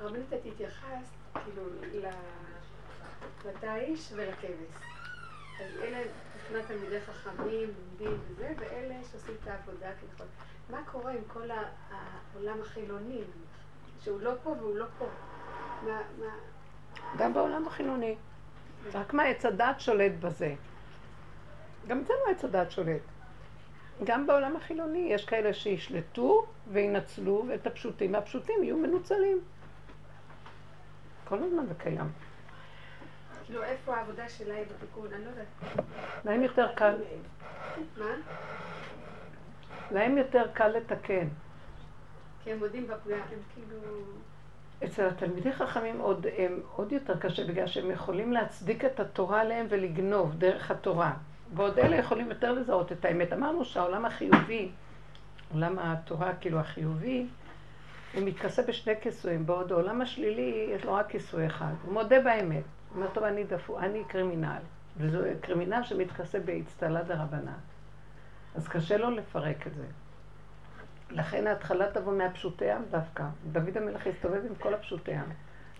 Speaker 5: רבנית, את התייחסת כאילו לתאיש ולכבש. אז אלה מבחינת תלמידי חכמים, לומדים וזה, ואלה שעושים את העבודה ככל. מה קורה עם כל העולם החילוני, שהוא לא פה והוא לא פה? מה...
Speaker 2: גם בעולם החילוני. רק מה עץ הדת שולט בזה. גם אצלנו עץ הדת שולט. גם בעולם החילוני יש כאלה שישלטו וינצלו ואת הפשוטים, והפשוטים יהיו מנוצלים. כל הזמן זה קיים.
Speaker 5: כאילו, איפה העבודה שלה היא בתיקון? אני לא יודעת.
Speaker 2: להם יותר קל.
Speaker 5: מה?
Speaker 2: להם יותר קל לתקן.
Speaker 5: כי הם מודים בפגם, הם כאילו...
Speaker 2: אצל התלמידי חכמים עוד, הם עוד יותר קשה, בגלל שהם יכולים להצדיק את התורה עליהם ולגנוב דרך התורה. ועוד אלה יכולים יותר לזהות את האמת. אמרנו שהעולם החיובי, עולם התורה כאילו החיובי, הוא מתכסה בשני כיסויים, בעוד העולם השלילי יש לו רק כיסוי אחד. הוא מודה באמת. הוא אומר, טוב, אני דפו, אני קרימינל. וזה קרימינל שמתכסה באצטלה דרבנן. אז קשה לו לפרק את זה. לכן ההתחלה תבוא מהפשוטי עם דווקא. דוד המלך הסתובב עם כל הפשוטי עם,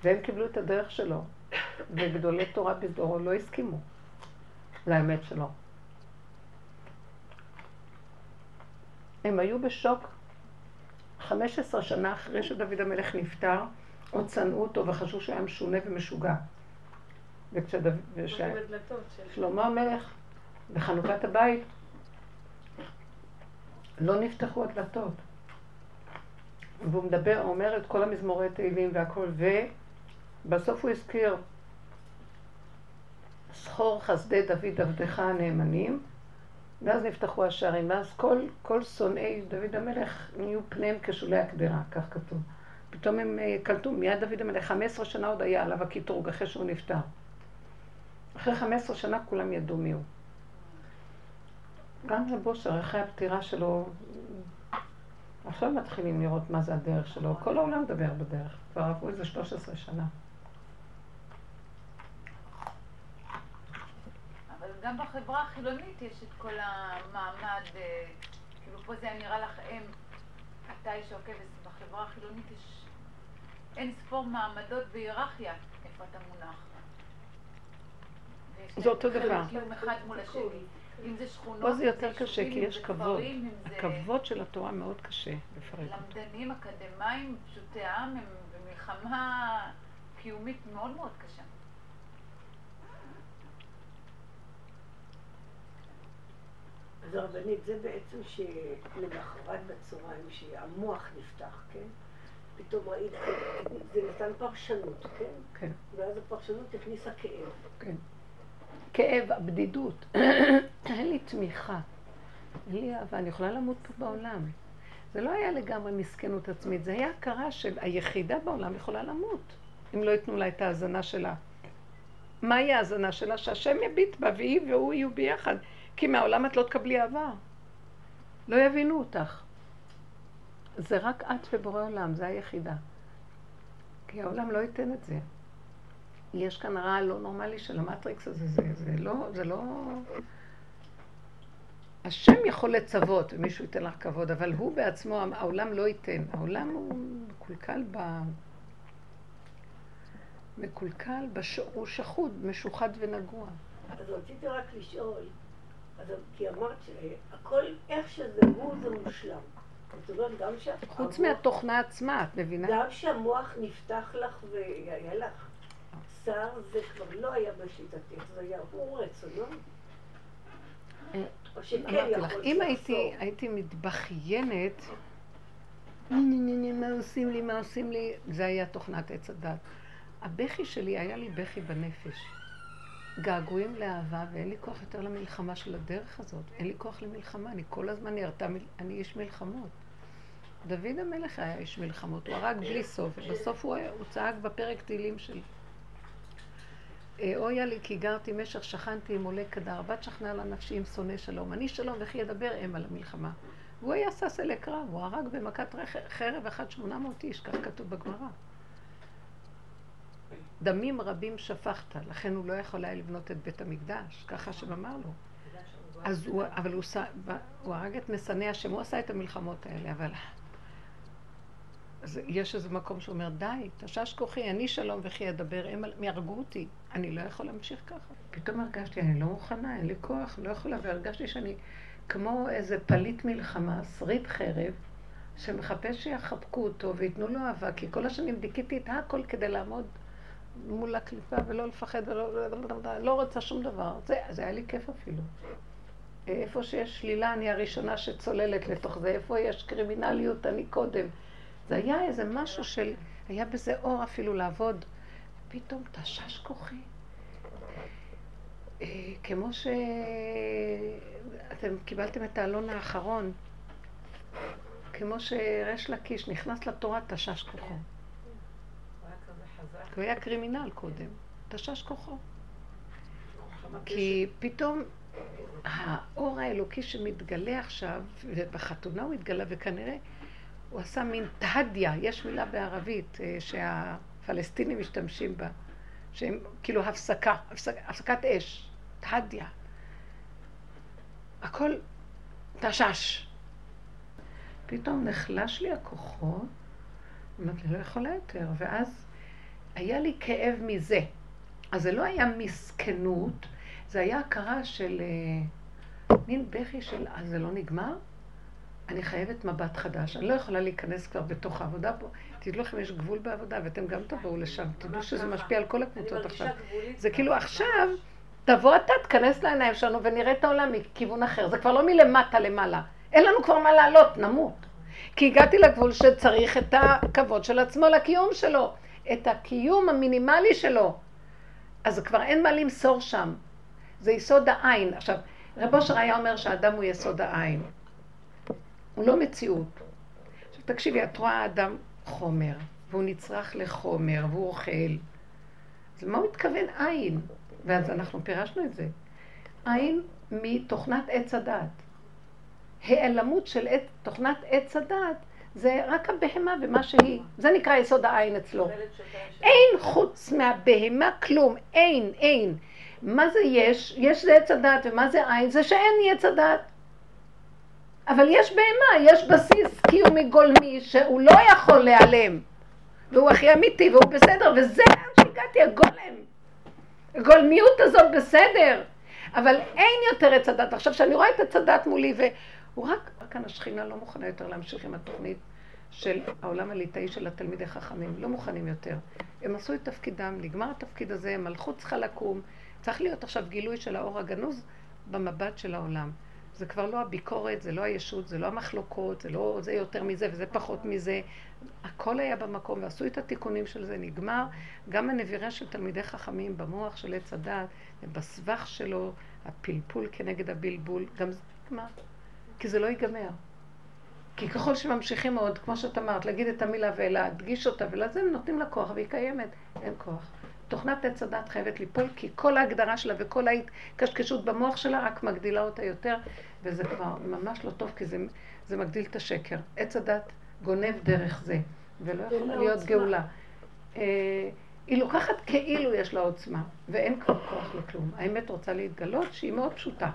Speaker 2: והם קיבלו את הדרך שלו. וגדולי תורה בדורו לא הסכימו לאמת שלו. הם היו בשוק 15 שנה אחרי שדוד המלך נפטר, עוד שנאו אותו וחשבו שהוא היה משונה ומשוגע. וכששלמה המלך, בחנוכת הבית, לא נפתחו הדלתות. והוא מדבר, אומר את כל המזמורי תהילים והכל, ובסוף הוא הזכיר, זכור חסדי דוד עבדך הנאמנים, ואז נפתחו השערים, ואז כל, כל שונאי דוד המלך נהיו פניהם כשולי הקדרה, כך כתוב. פתאום הם אה, קלטו, מיד דוד המלך, 15 שנה עוד היה עליו הקטרוג, אחרי שהוא נפטר. אחרי 15 שנה כולם ידעו מי הוא. גם לבושר, אחרי הפטירה שלו, עכשיו מתחילים לראות מה זה הדרך שלו. כל העולם מדבר בדרך, כבר עברו איזה 13 שנה.
Speaker 4: גם בחברה החילונית יש את כל המעמד, אה, כאילו פה זה נראה לך אם אתה איש עוקבת, בחברה החילונית יש אין ספור מעמדות והיררכיה איפה אתה מונח.
Speaker 2: זה אותו דבר.
Speaker 4: אחד מול השני. אם זה שכונות,
Speaker 2: פה זה יותר קשה, כי יש כבוד. הכבוד של התורה מאוד קשה לפרק
Speaker 4: אותו. למדנים, אקדמאים, פשוטי עם, הם במלחמה קיומית מאוד מאוד קשה.
Speaker 1: אז הרבנית, זה בעצם שלמחרת בצהריים, שהמוח נפתח, כן? פתאום ראית, זה נתן פרשנות, כן?
Speaker 2: כן.
Speaker 1: ואז הפרשנות הכניסה כאב.
Speaker 2: כן. כאב, הבדידות. אין לי תמיכה. אין לי אהבה, אני יכולה למות פה בעולם. זה לא היה לגמרי מסכנות עצמית, זה היה הכרה של היחידה בעולם יכולה למות, אם לא ייתנו לה את ההאזנה שלה. מהי ההאזנה שלה? שהשם יביט בה והיא והוא יהיו ביחד. כי מהעולם את לא תקבלי אהבה. לא יבינו אותך. זה רק את ובורא עולם, זה היחידה. כי העולם לא ייתן את זה. יש כאן רעל לא נורמלי של המטריקס הזה, זה, זה לא, זה לא... השם יכול לצוות, ומישהו ייתן לך כבוד, אבל הוא בעצמו, העולם לא ייתן. העולם הוא מקולקל ב... מקולקל, בש... הוא שחוד, משוחד ונגוע.
Speaker 1: אז רציתי רק לשאול, אז, כי אמרת שהכל, איך שזה הוא, זה מושלם. זאת אומרת, גם שהמוח...
Speaker 2: חוץ מהתוכנה עצמה, את מבינה?
Speaker 1: גם שהמוח נפתח לך והיה לך שר, זה כבר לא היה בשליטתך, זה היה הוא רצונו.
Speaker 2: אה, אמרתי לך, אם הייתי, הייתי מתבכיינת, מה עושים לי, מה עושים לי, זה היה תוכנת עץ הדת. הבכי שלי היה לי בכי בנפש. געגועים לאהבה, ואין לי כוח יותר למלחמה של הדרך הזאת. אין לי כוח למלחמה, אני כל הזמן נראתה, אני איש מלחמות. דוד המלך היה איש מלחמות, הוא הרג בלי סוף, ובסוף הוא, הוא צעק בפרק תהילים של אה, אויה לי כי גרתי משך שכנתי עם עולה כדר, בת שכנה לה נפשי עם שונא שלום, אני שלום וכי ידבר אם על המלחמה. והוא היה שש אלי קרב, הוא הרג במכת חרב אחת שמונה מאות איש, כך כתוב בגמרא. דמים רבים שפכת, לכן הוא לא יכול היה לבנות את בית המקדש, ככה השם אמר לו. אז הוא, אבל הוא, הוא הרג את משנא השם, הוא עשה את המלחמות האלה, אבל אז יש איזה מקום שאומר, די, תשש כוחי, אני שלום וכי אדבר, הם יהרגו אותי, אני לא יכול להמשיך ככה. פתאום הרגשתי, אני לא מוכנה, אין לי כוח, לא יכולה, והרגשתי שאני כמו איזה פליט מלחמה, שריד חרב, שמחפש שיחבקו אותו וייתנו לו אהבה, כי כל השנים דיכיתי את הכל כדי לעמוד מול הקליפה ולא לפחד ולא לא רוצה שום דבר. זה, זה היה לי כיף אפילו. איפה שיש שלילה, אני הראשונה שצוללת לתוך זה. איפה יש קרימינליות, אני קודם. זה היה איזה משהו של, היה בזה אור אפילו לעבוד. פתאום תשש כוחי. אה, כמו שאתם קיבלתם את האלון האחרון, כמו שריש לקיש נכנס לתורה, תשש כוחו. הוא היה קרימינל קודם, תשש כוחו. כי פתאום האור האלוקי שמתגלה עכשיו, ובחתונה הוא התגלה, וכנראה הוא עשה מין תהדיה, יש מילה בערבית אה, שהפלסטינים משתמשים בה, שהם כאילו הפסקה, הפסק, הפסקת אש, תהדיה. הכל תשש. פתאום נחלש לי הכוחות, אמרתי, לא יכולה יותר, ואז היה לי כאב מזה. אז זה לא היה מסכנות, זה היה הכרה של אה, מין בכי של, אז זה לא נגמר? אני חייבת מבט חדש. אני לא יכולה להיכנס כבר בתוך העבודה פה. תדעו לכם, יש גבול בעבודה, ואתם גם תבואו לשם. תדעו שזה משפיע על כל הקבוצות עכשיו. זה כאילו עכשיו, תבוא אתה, תכנס לעיניים שלנו ונראה את העולם מכיוון אחר. זה כבר לא מלמטה למעלה. אין לנו כבר מה לעלות, נמות. כי הגעתי לגבול שצריך את הכבוד של עצמו לקיום שלו. את הקיום המינימלי שלו. אז כבר אין מה למסור שם. זה יסוד העין. עכשיו, רב אושר היה אומר שהאדם הוא יסוד העין. הוא לא מציאות. עכשיו תקשיבי, את רואה אדם חומר, והוא נצרך לחומר, והוא אוכל. אז למה הוא מתכוון עין? ואז אנחנו פירשנו את זה. עין מתוכנת עץ הדת. העלמות של תוכנת עץ הדת זה רק הבהמה ומה שהיא. זה נקרא יסוד העין אצלו. אין חוץ מהבהמה כלום, אין, אין. מה זה יש? יש זה עץ הדת, ומה זה עין? זה שאין עץ הדת. אבל יש בהמה, יש בסיס קיומי גולמי שהוא לא יכול להיעלם. והוא הכי אמיתי והוא בסדר, וזה לאן שהגעתי, הגולם. הגולמיות הזאת בסדר. אבל אין יותר עץ הדת. עכשיו, כשאני רואה את עץ הדת מולי, והוא רק כאן השכינה לא מוכנה יותר להמשיך עם התוכנית של העולם הליטאי של התלמידי חכמים. לא מוכנים יותר. הם עשו את תפקידם, נגמר התפקיד הזה, מלכות צריכה לקום. צריך להיות עכשיו גילוי של האור הגנוז במבט של העולם. זה כבר לא הביקורת, זה לא הישות, זה לא המחלוקות, זה לא זה יותר מזה וזה פחות מזה. הכל היה במקום ועשו את התיקונים של זה, נגמר. גם הנבירה של תלמידי חכמים במוח של עץ הדת, בסבך שלו, הפלפול כנגד הבלבול, גם זה נגמר. כי זה לא ייגמר. כי ככל שממשיכים עוד, כמו שאת אמרת, להגיד את המילה ולהדגיש אותה ולזה, נותנים לה כוח והיא קיימת. אין כוח. תוכנת עץ הדת חייבת ליפול, כי כל ההגדרה שלה וכל ההתקשקשות במוח שלה רק מגדילה אותה יותר, וזה כבר ממש לא טוב, כי זה, זה מגדיל את השקר. עץ הדת גונב דרך זה, ולא יכולה להיות גאולה. אה, היא לוקחת כאילו יש לה עוצמה, ואין כבר כוח לכלום. האמת רוצה להתגלות שהיא מאוד פשוטה.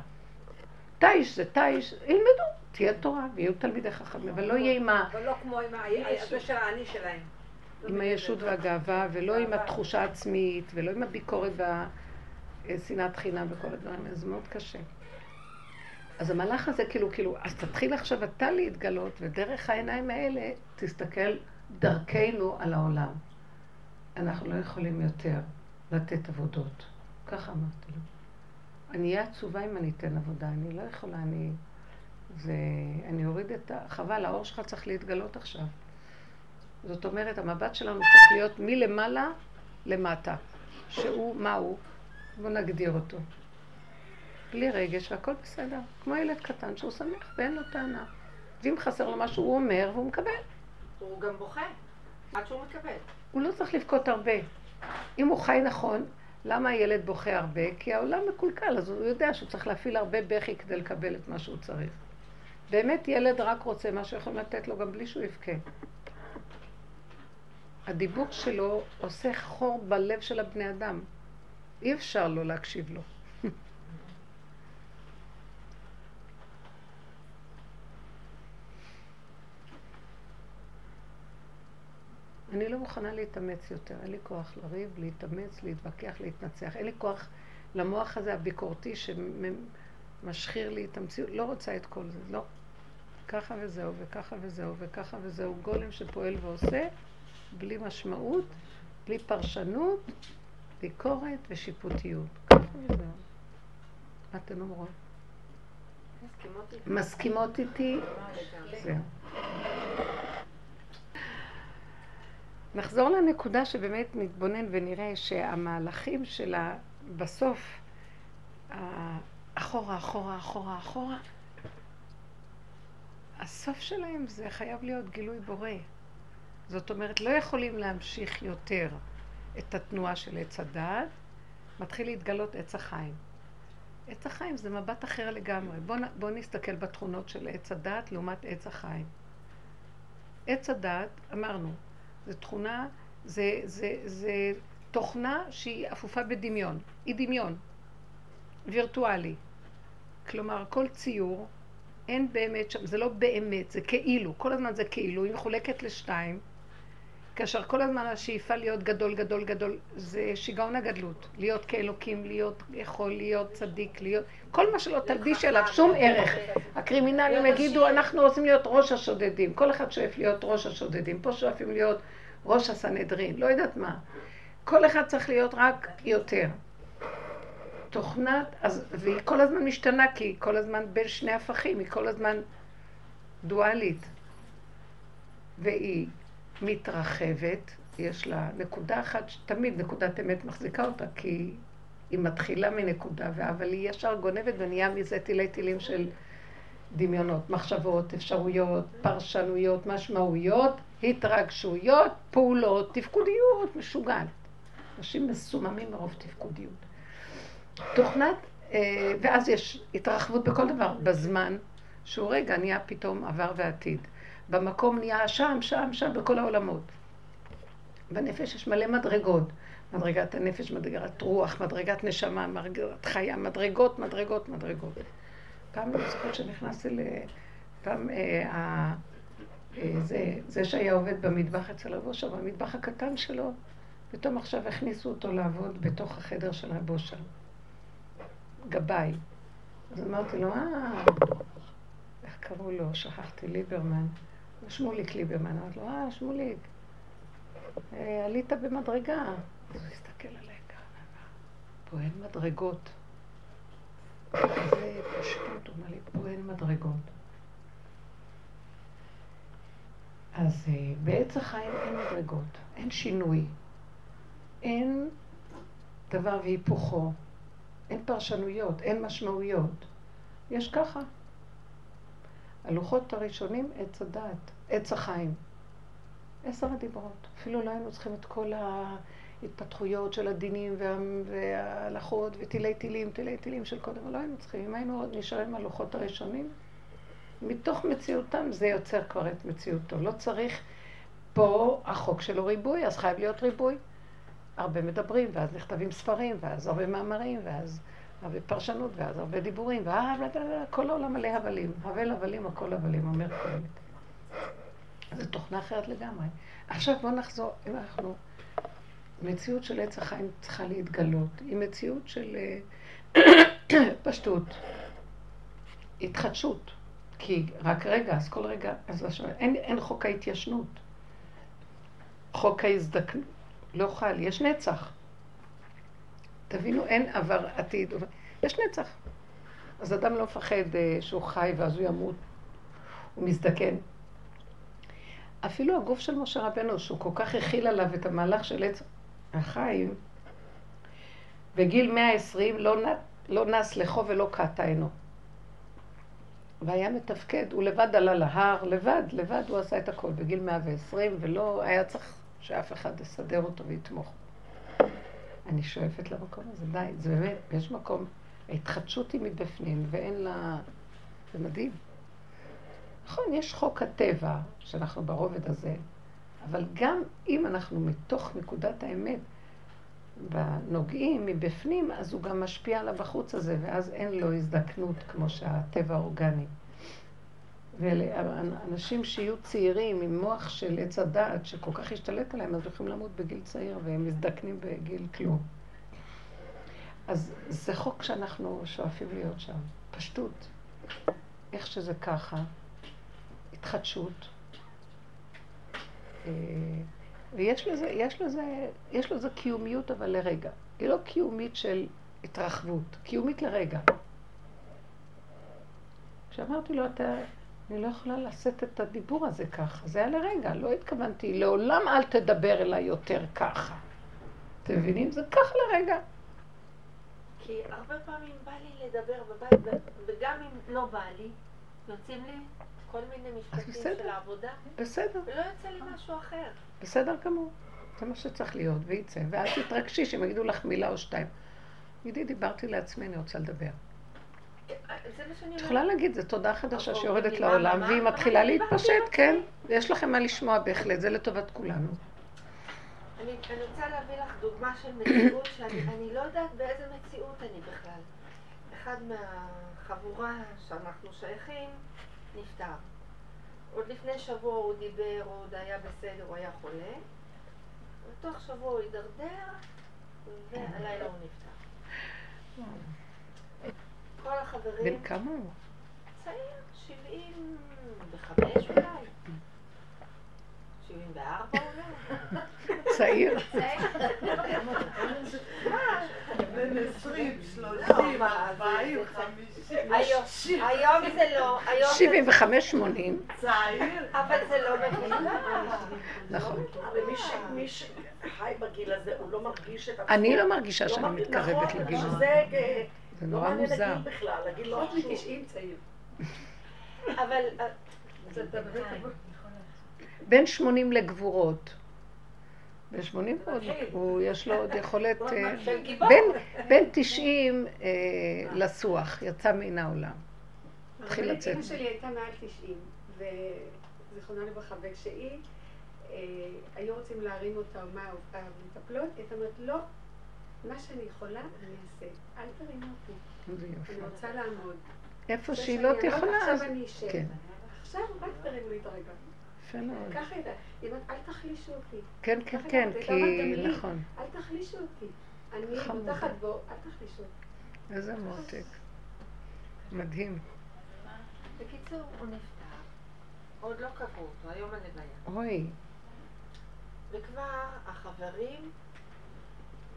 Speaker 2: תיש זה תיש, ילמדו, תהיה תורה ויהיו תלמידי חכמים, אבל לא יהיה עם ה...
Speaker 3: אבל לא כמו עם האני שלהם.
Speaker 2: עם הישות והגאווה, ולא עם התחושה העצמית, ולא עם הביקורת והשנאת חינם וכל הדברים האלה, זה מאוד קשה. אז המהלך הזה כאילו, כאילו, אז תתחיל עכשיו אתה להתגלות, ודרך העיניים האלה תסתכל דרכנו על העולם. אנחנו לא יכולים יותר לתת עבודות. ככה אמרתי לו. אני אהיה עצובה אם אני אתן עבודה, אני לא יכולה, אני... זה... אני אוריד את ה... חבל, האור שלך צריך להתגלות עכשיו. זאת אומרת, המבט שלנו צריך להיות מלמעלה למטה. שהוא, מה הוא? בואו נגדיר אותו. בלי רגש והכל בסדר. כמו ילד קטן שהוא שמח ואין לו טענה. ואם חסר לו משהו, הוא אומר והוא מקבל.
Speaker 3: הוא גם בוכה, עד שהוא מקבל.
Speaker 2: הוא לא צריך לבכות הרבה. אם הוא חי נכון, למה הילד בוכה הרבה? כי העולם מקולקל, אז הוא יודע שהוא צריך להפעיל הרבה בכי כדי לקבל את מה שהוא צריך. באמת ילד רק רוצה מה שיכולים לתת לו גם בלי שהוא יבכה. הדיבור שלו עושה חור בלב של הבני אדם. אי אפשר לא להקשיב לו. אני לא מוכנה להתאמץ יותר, אין לי כוח לריב, להתאמץ, להתווכח, להתנצח. אין לי כוח למוח הזה הביקורתי שמשחיר לי את המציאות. לא רוצה את כל זה, לא. ככה וזהו, וככה וזהו, וככה וזהו. גולם שפועל ועושה, בלי משמעות, בלי פרשנות, ביקורת ושיפוטיות. ככה וזהו. מה אתן אומרות? מסכימות איתי? זהו. נחזור לנקודה שבאמת נתבונן ונראה שהמהלכים שלה בסוף, אחורה, אחורה, אחורה, אחורה, הסוף שלהם זה חייב להיות גילוי בורא. זאת אומרת, לא יכולים להמשיך יותר את התנועה של עץ הדעת, מתחיל להתגלות עץ החיים. עץ החיים זה מבט אחר לגמרי. בואו בוא נסתכל בתכונות של עץ הדעת לעומת עץ החיים. עץ הדעת, אמרנו, זו תכונה, זה, זה, זה תוכנה שהיא אפופה בדמיון. היא דמיון, וירטואלי. כלומר, כל ציור, אין באמת שם, זה לא באמת, זה כאילו, כל הזמן זה כאילו, היא מחולקת לשתיים. כאשר כל הזמן השאיפה להיות גדול, גדול, גדול, זה שיגעון הגדלות. להיות כאלוקים, להיות יכול, להיות צדיק, להיות... כל מה שלא תלביש אליו שום ערך. הקרימינלים יגידו, אנחנו רוצים להיות ראש השודדים. כל אחד שואף להיות ראש השודדים. פה שואפים להיות ראש הסנהדרין, לא יודעת מה. כל אחד צריך להיות רק יותר. תוכנת, אז, והיא כל הזמן משתנה, כי היא כל הזמן בין שני הפכים, היא כל הזמן דואלית. והיא מתרחבת, יש לה נקודה אחת, תמיד נקודת אמת מחזיקה אותה, כי היא מתחילה מנקודה, אבל היא ישר גונבת ונהיה מזה תילי תילים של דמיונות, מחשבות, אפשרויות, פרשנויות, משמעויות, התרגשויות, פעולות, תפקודיות, משוגעת. אנשים מסוממים מרוב תפקודיות. תוכנת, אה, ואז יש התרחבות בכל דבר, בזמן, שהוא רגע נהיה פתאום עבר ועתיד. במקום נהיה שם, שם, שם, בכל העולמות. בנפש יש מלא מדרגות. מדרגת הנפש, מדרגת רוח, מדרגת נשמה, מדרגת חיה, מדרגות, מדרגות, מדרגות. פעם אני זוכרת שנכנסתי ל... פעם אה, אה, זה, זה שהיה עובד במטבח אצל רב אושר, במטבח הקטן שלו, פתאום עכשיו הכניסו אותו לעבוד בתוך החדר של רב אושר. גבאי. אז אמרתי לו, אה, איך קראו לו? שכחתי, ליברמן. שמוליק ליברמן. אמרתי לו, אה, שמוליק, אה, עלית במדרגה. אז הוא הסתכל עליי ככה, פה אין מדרגות. זה פשטות, הוא אמר לי, פה אין מדרגות. אז אה, בעץ החיים אין מדרגות, אין שינוי, אין דבר והיפוכו, אין פרשנויות, אין משמעויות. יש ככה. הלוחות הראשונים, עץ הדעת, עץ החיים. עשר הדיברות. אפילו לא היינו צריכים את כל ההתפתחויות של הדינים וה... וההלכות ותילי תילים, תילי תילים של קודם, לא היינו צריכים. אם היינו נשארים עם הלוחות הראשונים, מתוך מציאותם זה יוצר כבר את מציאותו. לא צריך פה החוק שלו ריבוי, אז חייב להיות ריבוי. הרבה מדברים, ואז נכתבים ספרים, ואז הרבה מאמרים, ואז הרבה פרשנות ואז הרבה דיבורים, וכל העולם מלא הבלים. הבל הבלים, הכל הבלים, אומר קהלת. זו תוכנה אחרת לגמרי. עכשיו בואו נחזור, אם אנחנו... מציאות של עץ החיים צריכה להתגלות, היא מציאות של אה, [COUGHS] פשטות, התחדשות. כי רק רגע, אז כל רגע, אז אין, אין חוק ההתיישנות. חוק ההזדקנות, לא חל, יש נצח. תבינו, אין עבר עתיד, יש נצח. אז אדם לא מפחד אה, שהוא חי ואז הוא ימות, הוא מזדקן. אפילו הגוף של משה רבנו, שהוא כל כך הכיל עליו את המהלך של עץ החיים, בגיל 120 לא, לא נס לחו ולא קט עינו. והיה מתפקד, הוא לבד עלה להר, לבד, לבד הוא עשה את הכל בגיל 120, ולא היה צריך שאף אחד יסדר אותו ויתמוך. אני שואפת למקום הזה, די, זה באמת, יש מקום, ההתחדשות היא מבפנים, ואין לה... זה מדהים. נכון, יש חוק הטבע, שאנחנו ברובד הזה, אבל גם אם אנחנו מתוך נקודת האמת נוגעים מבפנים, אז הוא גם משפיע על הבחוץ הזה, ואז אין לו הזדקנות כמו שהטבע האורגני. ואנשים שיהיו צעירים עם מוח של עץ הדעת שכל כך השתלט עליהם, אז יכולים למות בגיל צעיר והם מזדקנים בגיל כלום. אז זה חוק שאנחנו שואפים להיות שם. פשטות. איך שזה ככה. התחדשות. אה, ויש לזה, יש לזה, יש לזה קיומיות אבל לרגע. היא לא קיומית של התרחבות, קיומית לרגע. כשאמרתי לו, אתה, אני לא יכולה לשאת את הדיבור הזה ככה, זה היה לרגע, לא התכוונתי, לעולם אל תדבר אליי יותר ככה. אתם מבינים? זה ככה לרגע.
Speaker 6: כי הרבה פעמים בא לי לדבר בבית, וגם אם לא בא לי, יוצאים לי כל מיני משפטים של העבודה.
Speaker 2: בסדר.
Speaker 6: ולא יוצא לי משהו אחר.
Speaker 2: בסדר גמור. זה מה שצריך להיות, וייצא. ואז תתרגשי שהם יגידו לך מילה או שתיים. תגידי, דיברתי לעצמי, אני רוצה לדבר. את יכולה להגיד, זו תודה חדשה שיורדת לעולם, והיא מתחילה להתפשט, כן. יש לכם מה לשמוע בהחלט, זה לטובת כולנו.
Speaker 6: אני רוצה להביא לך דוגמה של מציאות שאני לא יודעת באיזה מציאות אני בכלל. אחד מהחבורה שאנחנו שייכים נפטר. עוד לפני שבוע הוא דיבר, הוא עוד היה בסדר, הוא היה חולה. ותוך שבוע הוא הידרדר, והלילה הוא נפטר. כל החברים...
Speaker 2: בן כמה הוא?
Speaker 6: צעיר, שבעים וחמש אולי. שבעים וארבע אולי. [LAUGHS]
Speaker 2: צעיר.
Speaker 6: בן עשרים, שלושים, ארבעים, חמישים. היום זה לא.
Speaker 2: שבעים וחמש, שמונים.
Speaker 6: צעיר. אבל זה לא מבוגר.
Speaker 2: נכון.
Speaker 7: מי שחי בגיל הזה, הוא לא מרגיש את.
Speaker 2: אני לא מרגישה שאני מתקרבת לגיל הזה. זה נורא מוזר.
Speaker 7: לא מ-90 צעיר.
Speaker 6: אבל...
Speaker 2: בין 80 לגבורות. ב-80 עוד, הוא יש לו עוד יכולת, [LAUGHS] אה, בין 90 אה, לסוח, יצא מן העולם.
Speaker 5: התחיל לצאת. אמא שלי הייתה מעל 90, וזיכרונה לברכה, וכשהיא, אה, היו רוצים להרים אותה, או מה, המטפלות, היא אומרת, לא, מה שאני יכולה, אני אעשה. אל תרימו אותי. אני רוצה לעמוד.
Speaker 2: איפה שהיא לא תכולה,
Speaker 5: עכשיו אני אשב. כן. עכשיו רק תרימו לי את הרגע.
Speaker 2: יפה מאוד.
Speaker 5: ככה הייתה. היא אומרת, אל תחלישו אותי.
Speaker 2: כן, כן, כן, כי נכון.
Speaker 5: אל תחלישו אותי. אני מותחת בו, אל תחלישו אותי.
Speaker 2: איזה מותק. מדהים.
Speaker 6: בקיצור, הוא נפטר. עוד לא קבעו אותו, היום הלוויה.
Speaker 2: אוי.
Speaker 6: וכבר החברים,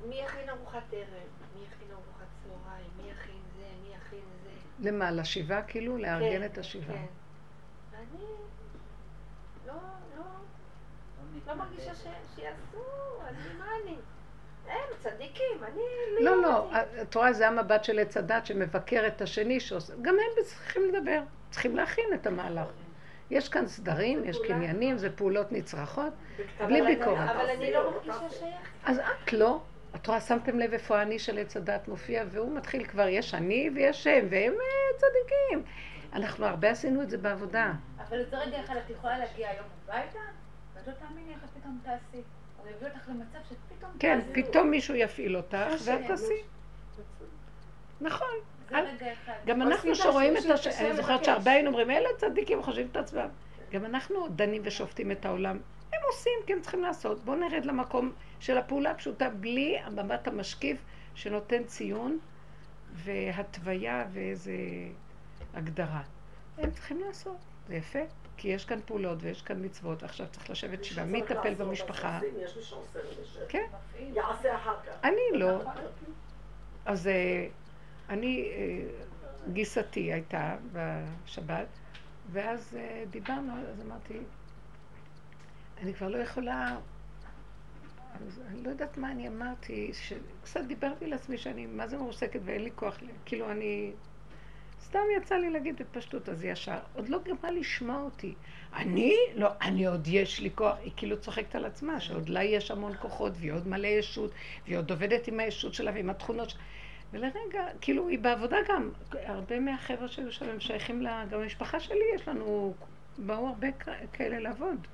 Speaker 6: מי יכין ארוחת ערב, מי יכין ארוחת צהריים, מי יכין זה, מי יכין זה.
Speaker 2: למה, לשבעה כאילו? לארגן את השבעה. כן.
Speaker 6: ואני לא, לא, לא מרגישה שיעשו, אני, מה אני? הם צדיקים, אני
Speaker 2: לא... לא, לא, את רואה, זה המבט של עץ הדת שמבקר את השני, שעושה, גם הם צריכים לדבר, צריכים להכין את המהלך. יש כאן סדרים, יש קניינים, זה פעולות נצרכות, בלי ביקורת.
Speaker 6: אבל אני לא מרגישה שייך.
Speaker 2: אז את לא. את רואה, שמתם לב איפה האני של עץ הדת מופיע, והוא מתחיל כבר, יש אני ויש הם, והם אה, צדיקים. אנחנו הרבה עשינו את זה בעבודה.
Speaker 4: אבל זה רגע אחד את יכולה להגיע היום הביתה, ואת לא תאמיני איך את פתאום תעשי. הוא יביא אותך למצב שפתאום
Speaker 2: כן, פתאום מישהו יפעיל אותך, ואת תעשי. נכון. גם אנחנו שרואים את הש... אני זוכרת. שהרבה היינו אומרים, אלה צדיקים חושבים את עצמם. גם אנחנו דנים ושופטים את העולם. הם עושים כי הם צריכים לעשות. בואו נרד למקום של הפעולה הפשוטה, בלי המבט המשקיף שנותן ציון והתוויה ואיזה הגדרה. הם צריכים לעשות, זה יפה. כי יש כאן פעולות ויש כאן מצוות, עכשיו צריך לשבת שבעה. מי יטפל במשפחה? כן.
Speaker 7: יעשה אחר כך.
Speaker 2: אני לא. אז אה, אני, אה, גיסתי הייתה בשבת, ואז אה, דיברנו, אז אמרתי, אני כבר לא יכולה, אז אני לא יודעת מה אני אמרתי, שקצת דיברתי לעצמי שאני מה זה מרוסקת ואין לי כוח, כאילו אני, סתם יצא לי להגיד בפשטות, אז ישר, עוד לא גמרה לשמוע אותי. אני? לא, אני עוד יש לי כוח, היא כאילו צוחקת על עצמה, שעוד לה יש המון כוחות, והיא עוד מלא ישות, והיא עוד עובדת עם הישות שלה ועם התכונות שלה. ולרגע, כאילו, היא בעבודה גם. הרבה מהחבר'ה שהיו שם הם שייכים לה, גם למשפחה שלי, יש לנו, באו הרבה כאלה לעבוד.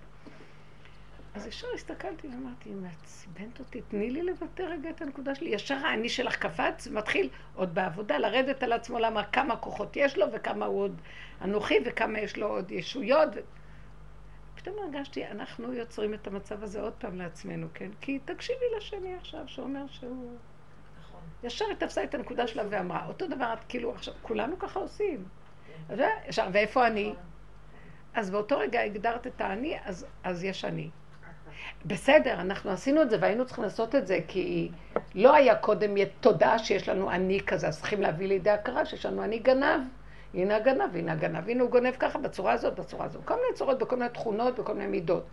Speaker 2: אז ישר הסתכלתי ואמרתי, היא מעצבנת אותי, תני לי לבטא רגע את הנקודה שלי. ישר האני שלך קפץ ומתחיל עוד בעבודה לרדת על עצמו, למה כמה כוחות יש לו וכמה הוא עוד אנוכי וכמה יש לו עוד ישויות. פתאום הרגשתי, אנחנו יוצרים את המצב הזה עוד פעם לעצמנו, כן? כי תקשיבי לשני עכשיו, שאומר שהוא... ישר היא תפסה את הנקודה שלה ואמרה, אותו דבר, את כאילו, עכשיו, כולנו ככה עושים. זה- ישר, ואיפה אני? אז באותו רגע הגדרת את האני, אז, אז יש אני. בסדר, אנחנו עשינו את זה והיינו צריכים לעשות את זה כי לא היה קודם תודעה שיש לנו אני כזה, אז צריכים להביא לידי הכרה שיש לנו אני גנב. הנה הגנב, הנה הגנב, הנה הוא גונב ככה בצורה הזאת, בצורה הזאת. כל מיני צורות, בכל מיני תכונות, בכל מיני מידות.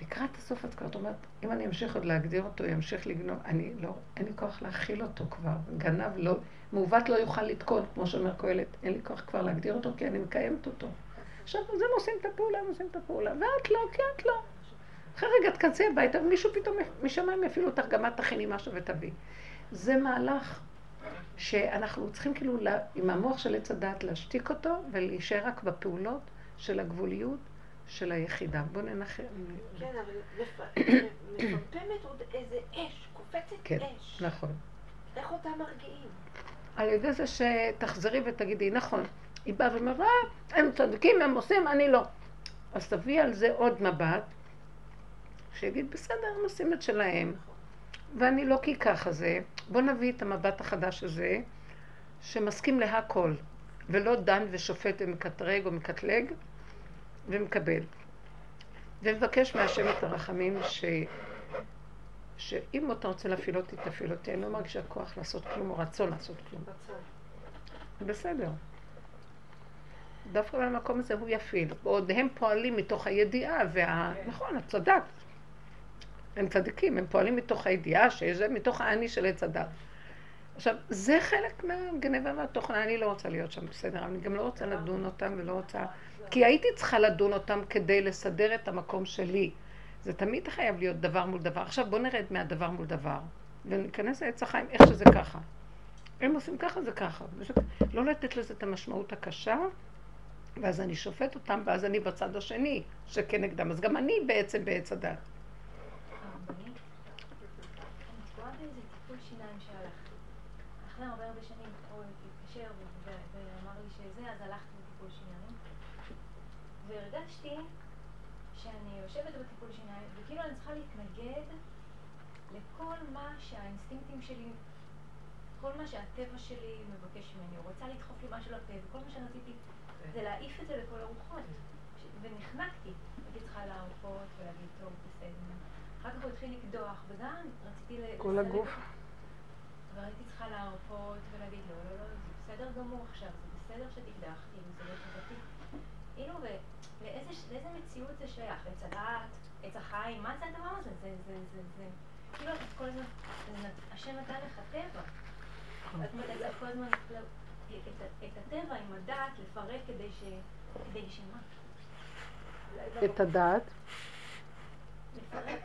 Speaker 2: לקראת הסוף את כבר אומרת, אם אני אמשיך עוד להגדיר אותו, ימשיך לגנוב, אני לא, אין לי כוח להכיל אותו כבר. גנב לא, מעוות לא יוכל לתקון, כמו שאומר קהלת, אין לי כוח כבר להגדיר אותו כי אני מקיימת אותו. עכשיו, אז הם עושים את הפעולה, הם עושים את הפעולה, ואת לא, כי את לא. אחרי רגע תכנסי הביתה, ומישהו פתאום משמיים יפעילו אותך, גם את תכיני משהו ותביאי. זה מהלך שאנחנו צריכים כאילו, לה- עם המוח של עץ הדעת, להשתיק אותו ולהישאר רק בפעולות של הגבוליות של היחידה. בואו ננחם.
Speaker 6: כן, אבל מפ- מפמפמת עוד איזה אש, קופצת
Speaker 2: כן.
Speaker 6: אש.
Speaker 2: נכון.
Speaker 6: איך אותם מרגיעים?
Speaker 2: על ידי זה שתחזרי ותגידי, נכון. היא באה ואומרת, אה, הם צדיקים, הם עושים, אני לא. אז תביאי על זה עוד מבט, שיגיד, בסדר, הם עושים את שלהם, ואני לא כי ככה זה. בוא נביא את המבט החדש הזה, שמסכים להכל, ולא דן ושופט ומקטרג או מקטלג, ומקבל. ומבקש מהשם את הרחמים ש... שאם אתה רוצה להפעיל אותי, תפעיל אותי. אני לא מרגישה כוח לעשות כלום, או רצון לעשות כלום. בסדר. דווקא במקום הזה הוא יפעיל. עוד הם פועלים מתוך הידיעה, וה... נכון, את צדקת. הם צדיקים, הם פועלים מתוך הידיעה שזה מתוך האני של עץ הדת. עכשיו, זה חלק מהגניבה והתוכן, אני לא רוצה להיות שם, בסדר, אני גם לא רוצה לדון אותם ולא רוצה... כי הייתי צריכה לדון אותם כדי לסדר את המקום שלי. זה תמיד חייב להיות דבר מול דבר. עכשיו בוא נרד מהדבר מול דבר, וניכנס לעץ החיים איך שזה ככה. הם עושים ככה, זה ככה. וזה... לא לתת לזה את המשמעות הקשה, ואז אני שופט אותם, ואז אני בצד השני, שכנגדם. אז גם אני בעצם בעץ הדת.
Speaker 8: והרגשתי שאני יושבת בטיפול שיניים, וכאילו אני צריכה להתנגד לכל מה שהאינסטינקטים שלי, כל מה שהטבע שלי מבקש ממני. הוא רוצה לדחוף לי משהו לפה, וכל מה שרציתי זה להעיף את זה לכל הרוחות. ש- ונחנקתי. הייתי צריכה להרפות ולהגיד, טוב. אחר כך הוא התחיל לקדוח, וגם רציתי ל...
Speaker 2: כל הגוף.
Speaker 8: אבל הייתי צריכה להרפות ולהגיד, לא, לא, לא, זה בסדר גמור עכשיו, זה בסדר שתקדח, כאילו, זה לא טובתי. כאילו, לאיזה מציאות זה שייך? עץ הדעת, עץ החיים, מה זה הדבר הזה? זה, זה, זה, זה, כאילו, את כל הזמן, השם נתן לך טבע. את מנסה כל הזמן את הטבע עם הדעת לפרק כדי ש... כדי שמה?
Speaker 2: את הדעת,
Speaker 8: לפרק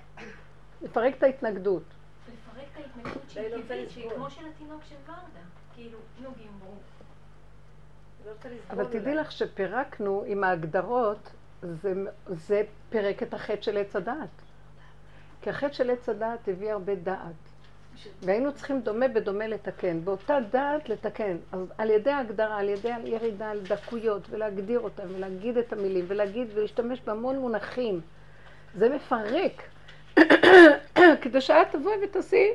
Speaker 2: לפרק את ההתנגדות.
Speaker 8: לפרק את ההתנגדות שהיא
Speaker 1: לא
Speaker 8: טבעית, שהיא. כמו של התינוק של ורדה. כאילו, נו גימרו.
Speaker 1: לא
Speaker 2: אבל תדעי. לך שפירקנו עם ההגדרות, זה, זה פירק את החטא של עץ הדעת. כי החטא של עץ הדעת הביא הרבה דעת. והיינו צריכים דומה בדומה לתקן, באותה דעת לתקן. אז על ידי ההגדרה, על ידי הירידה על דקויות, ולהגדיר אותם, ולהגיד את המילים, ולהגיד ולהשתמש בהמון מונחים, זה מפרק. [COUGHS] כדי שאת תבואי ותעשי,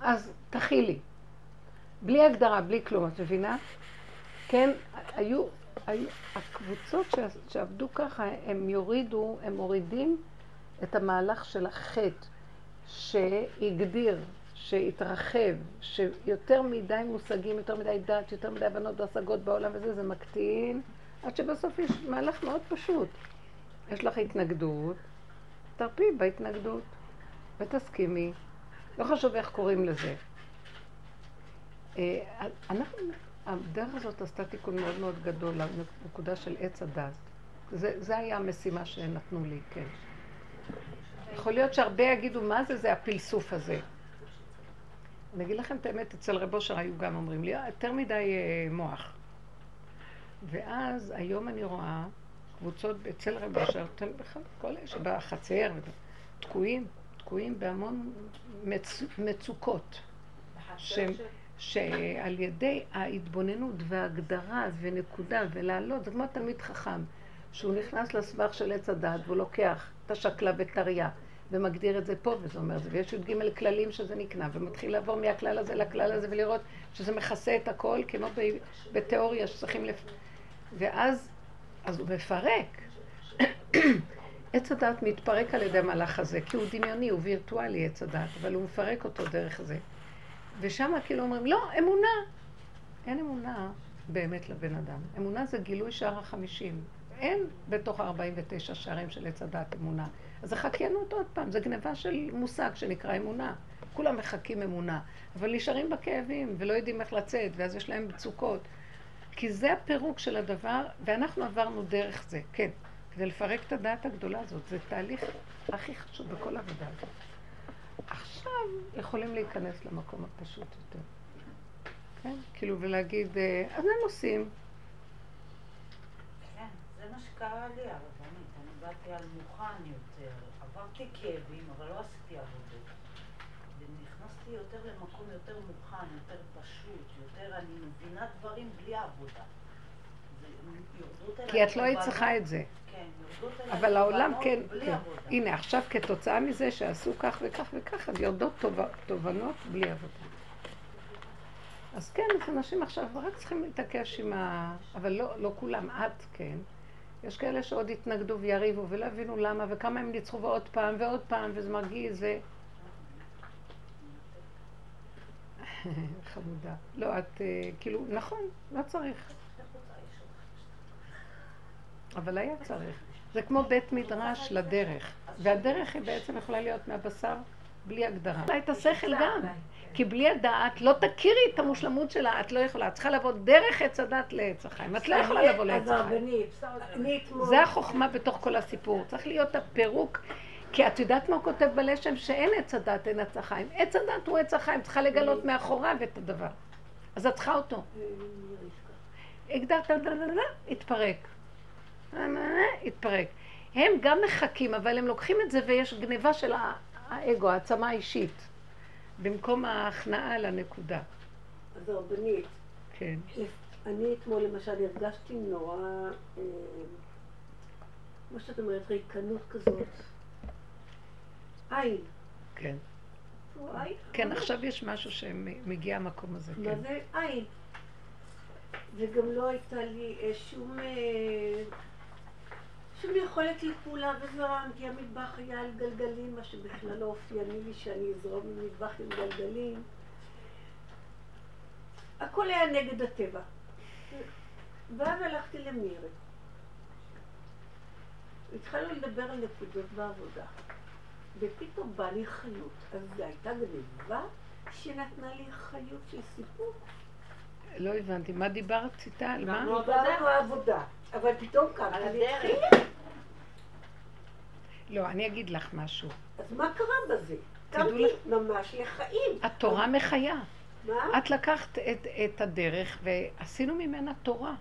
Speaker 2: אז תכילי. בלי הגדרה, בלי כלום, את מבינה? כן, היו, היו הקבוצות שעבדו ככה, הם יורידו, הם מורידים את המהלך של החטא, שהגדיר, שהתרחב, שיותר מדי מושגים, יותר מדי דת, יותר מדי הבנות והשגות בעולם וזה, זה מקטין, עד שבסוף יש מהלך מאוד פשוט. יש לך התנגדות, תרפי בהתנגדות ותסכימי. לא חשוב איך קוראים לזה. אה, אנחנו, הדרך הזאת עשתה תיקון מאוד מאוד גדול לנקודה של עץ הדת. זה, זה היה המשימה שנתנו לי, כן. יכול להיות שהרבה יגידו, מה זה, זה הפלסוף הזה. אני אגיד לכם את האמת, אצל רב אושר היו גם אומרים לי, אה, יותר מדי אה, מוח. ואז היום אני רואה קבוצות אצל רב אושר, כל אלה שבחצר, תקועים, תקועים בהמון מצ, מצוקות. שהם, שעל ידי ההתבוננות וההגדרה ונקודה ולעלות, זה כמו תלמיד חכם, שהוא נכנס לסבך של עץ הדת והוא לוקח את השקלה וטריה ומגדיר את זה פה וזה אומר זה, ויש י"ג כללים שזה נקנה, ומתחיל לעבור מהכלל הזה לכלל הזה ולראות שזה מכסה את הכל, כמו בתיאוריה שצריכים לפ... ואז, אז הוא מפרק. עץ הדת מתפרק על ידי המהלך הזה, כי הוא דמיוני, הוא וירטואלי עץ הדת, אבל הוא מפרק אותו דרך זה. ושם כאילו אומרים, לא, אמונה. אין אמונה באמת לבן אדם. אמונה זה גילוי שער החמישים. אין בתוך ה-49 שערים של עץ הדת אמונה. אז זה חקיינות עוד פעם, זה גניבה של מושג שנקרא אמונה. כולם מחקים אמונה, אבל נשארים בכאבים ולא יודעים איך לצאת, ואז יש להם מצוקות. כי זה הפירוק של הדבר, ואנחנו עברנו דרך זה, כן. כדי לפרק את הדעת הגדולה הזאת, זה תהליך הכי חשוב בכל עבודה הזאת. עכשיו יכולים להיכנס למקום הפשוט יותר. כן? כאילו, ולהגיד, אה, אז הם עושים.
Speaker 9: כן, זה מה שקרה לי, הרבנית. אני באתי על מוכן יותר. עברתי כאבים, אבל לא עבודות. ונכנסתי יותר למקום יותר מוכן, יותר פשוט, יותר אני מבינה דברים בלי עבודה.
Speaker 2: כי את לא היית צריכה את זה. אבל העולם כן, כן. הנה עכשיו כתוצאה מזה שעשו כך וכך וכך, אז יורדות תובנות בלי עבודה. אז כן, אז אנשים עכשיו רק צריכים להתעקש עם ה... אבל לא, לא כולם, את כן. יש כאלה שעוד יתנגדו ויריבו ולא הבינו למה וכמה הם ניצחו ועוד פעם ועוד פעם וזה מרגיז ו... [LAUGHS] חמודה. לא, את אה, כאילו, נכון, לא צריך. אבל היה צריך. זה כמו בית מדרש לדרך, והדרך היא בעצם יכולה להיות מהבשר בלי הגדרה. את השכל גם, כי בלי הדעת לא תכירי את המושלמות שלה, את לא יכולה. את צריכה לבוא דרך עץ הדת לעץ החיים. את לא יכולה לבוא לעץ החיים. זה החוכמה בתוך כל הסיפור. צריך להיות הפירוק. כי את יודעת מה הוא כותב בלשם? שאין עץ הדת, אין עץ החיים. עץ הדת הוא עץ החיים, צריכה לגלות מאחוריו את הדבר. אז את צריכה אותו. הגדרת, התפרק. התפרק. הם גם מחכים, אבל הם לוקחים את זה ויש גניבה של האגו, העצמה האישית, במקום ההכנעה לנקודה.
Speaker 1: אז הרבנית,
Speaker 2: כן.
Speaker 1: אני אתמול למשל הרגשתי נורא, אה, כמו שאת אומרת, ריקנות כזאת. עין.
Speaker 2: כן. כן, עכשיו יש משהו שמגיע המקום הזה,
Speaker 1: כן. מה זה עין? וגם לא הייתה לי שום... שום יכולת לפעולה וזרמתי, המטבח היה על גלגלים, מה שבכלל לא אופייני לי שאני אזרום במטבח עם גלגלים. הכל היה נגד הטבע. ואז הלכתי למירי. התחלנו לדבר על נקודות בעבודה. ופתאום בא לי חיות. אז זו הייתה גניבה שנתנה לי חיות של סיפור.
Speaker 2: לא הבנתי. מה דיברת איתה? על מה?
Speaker 1: דיברנו עבודה. אבל פתאום לי
Speaker 2: לא, אני אגיד לך משהו.
Speaker 1: אז מה קרה בזה? קמתי ממש לחיים.
Speaker 2: התורה מחיה. מה? את לקחת את, את הדרך ועשינו ממנה תורה.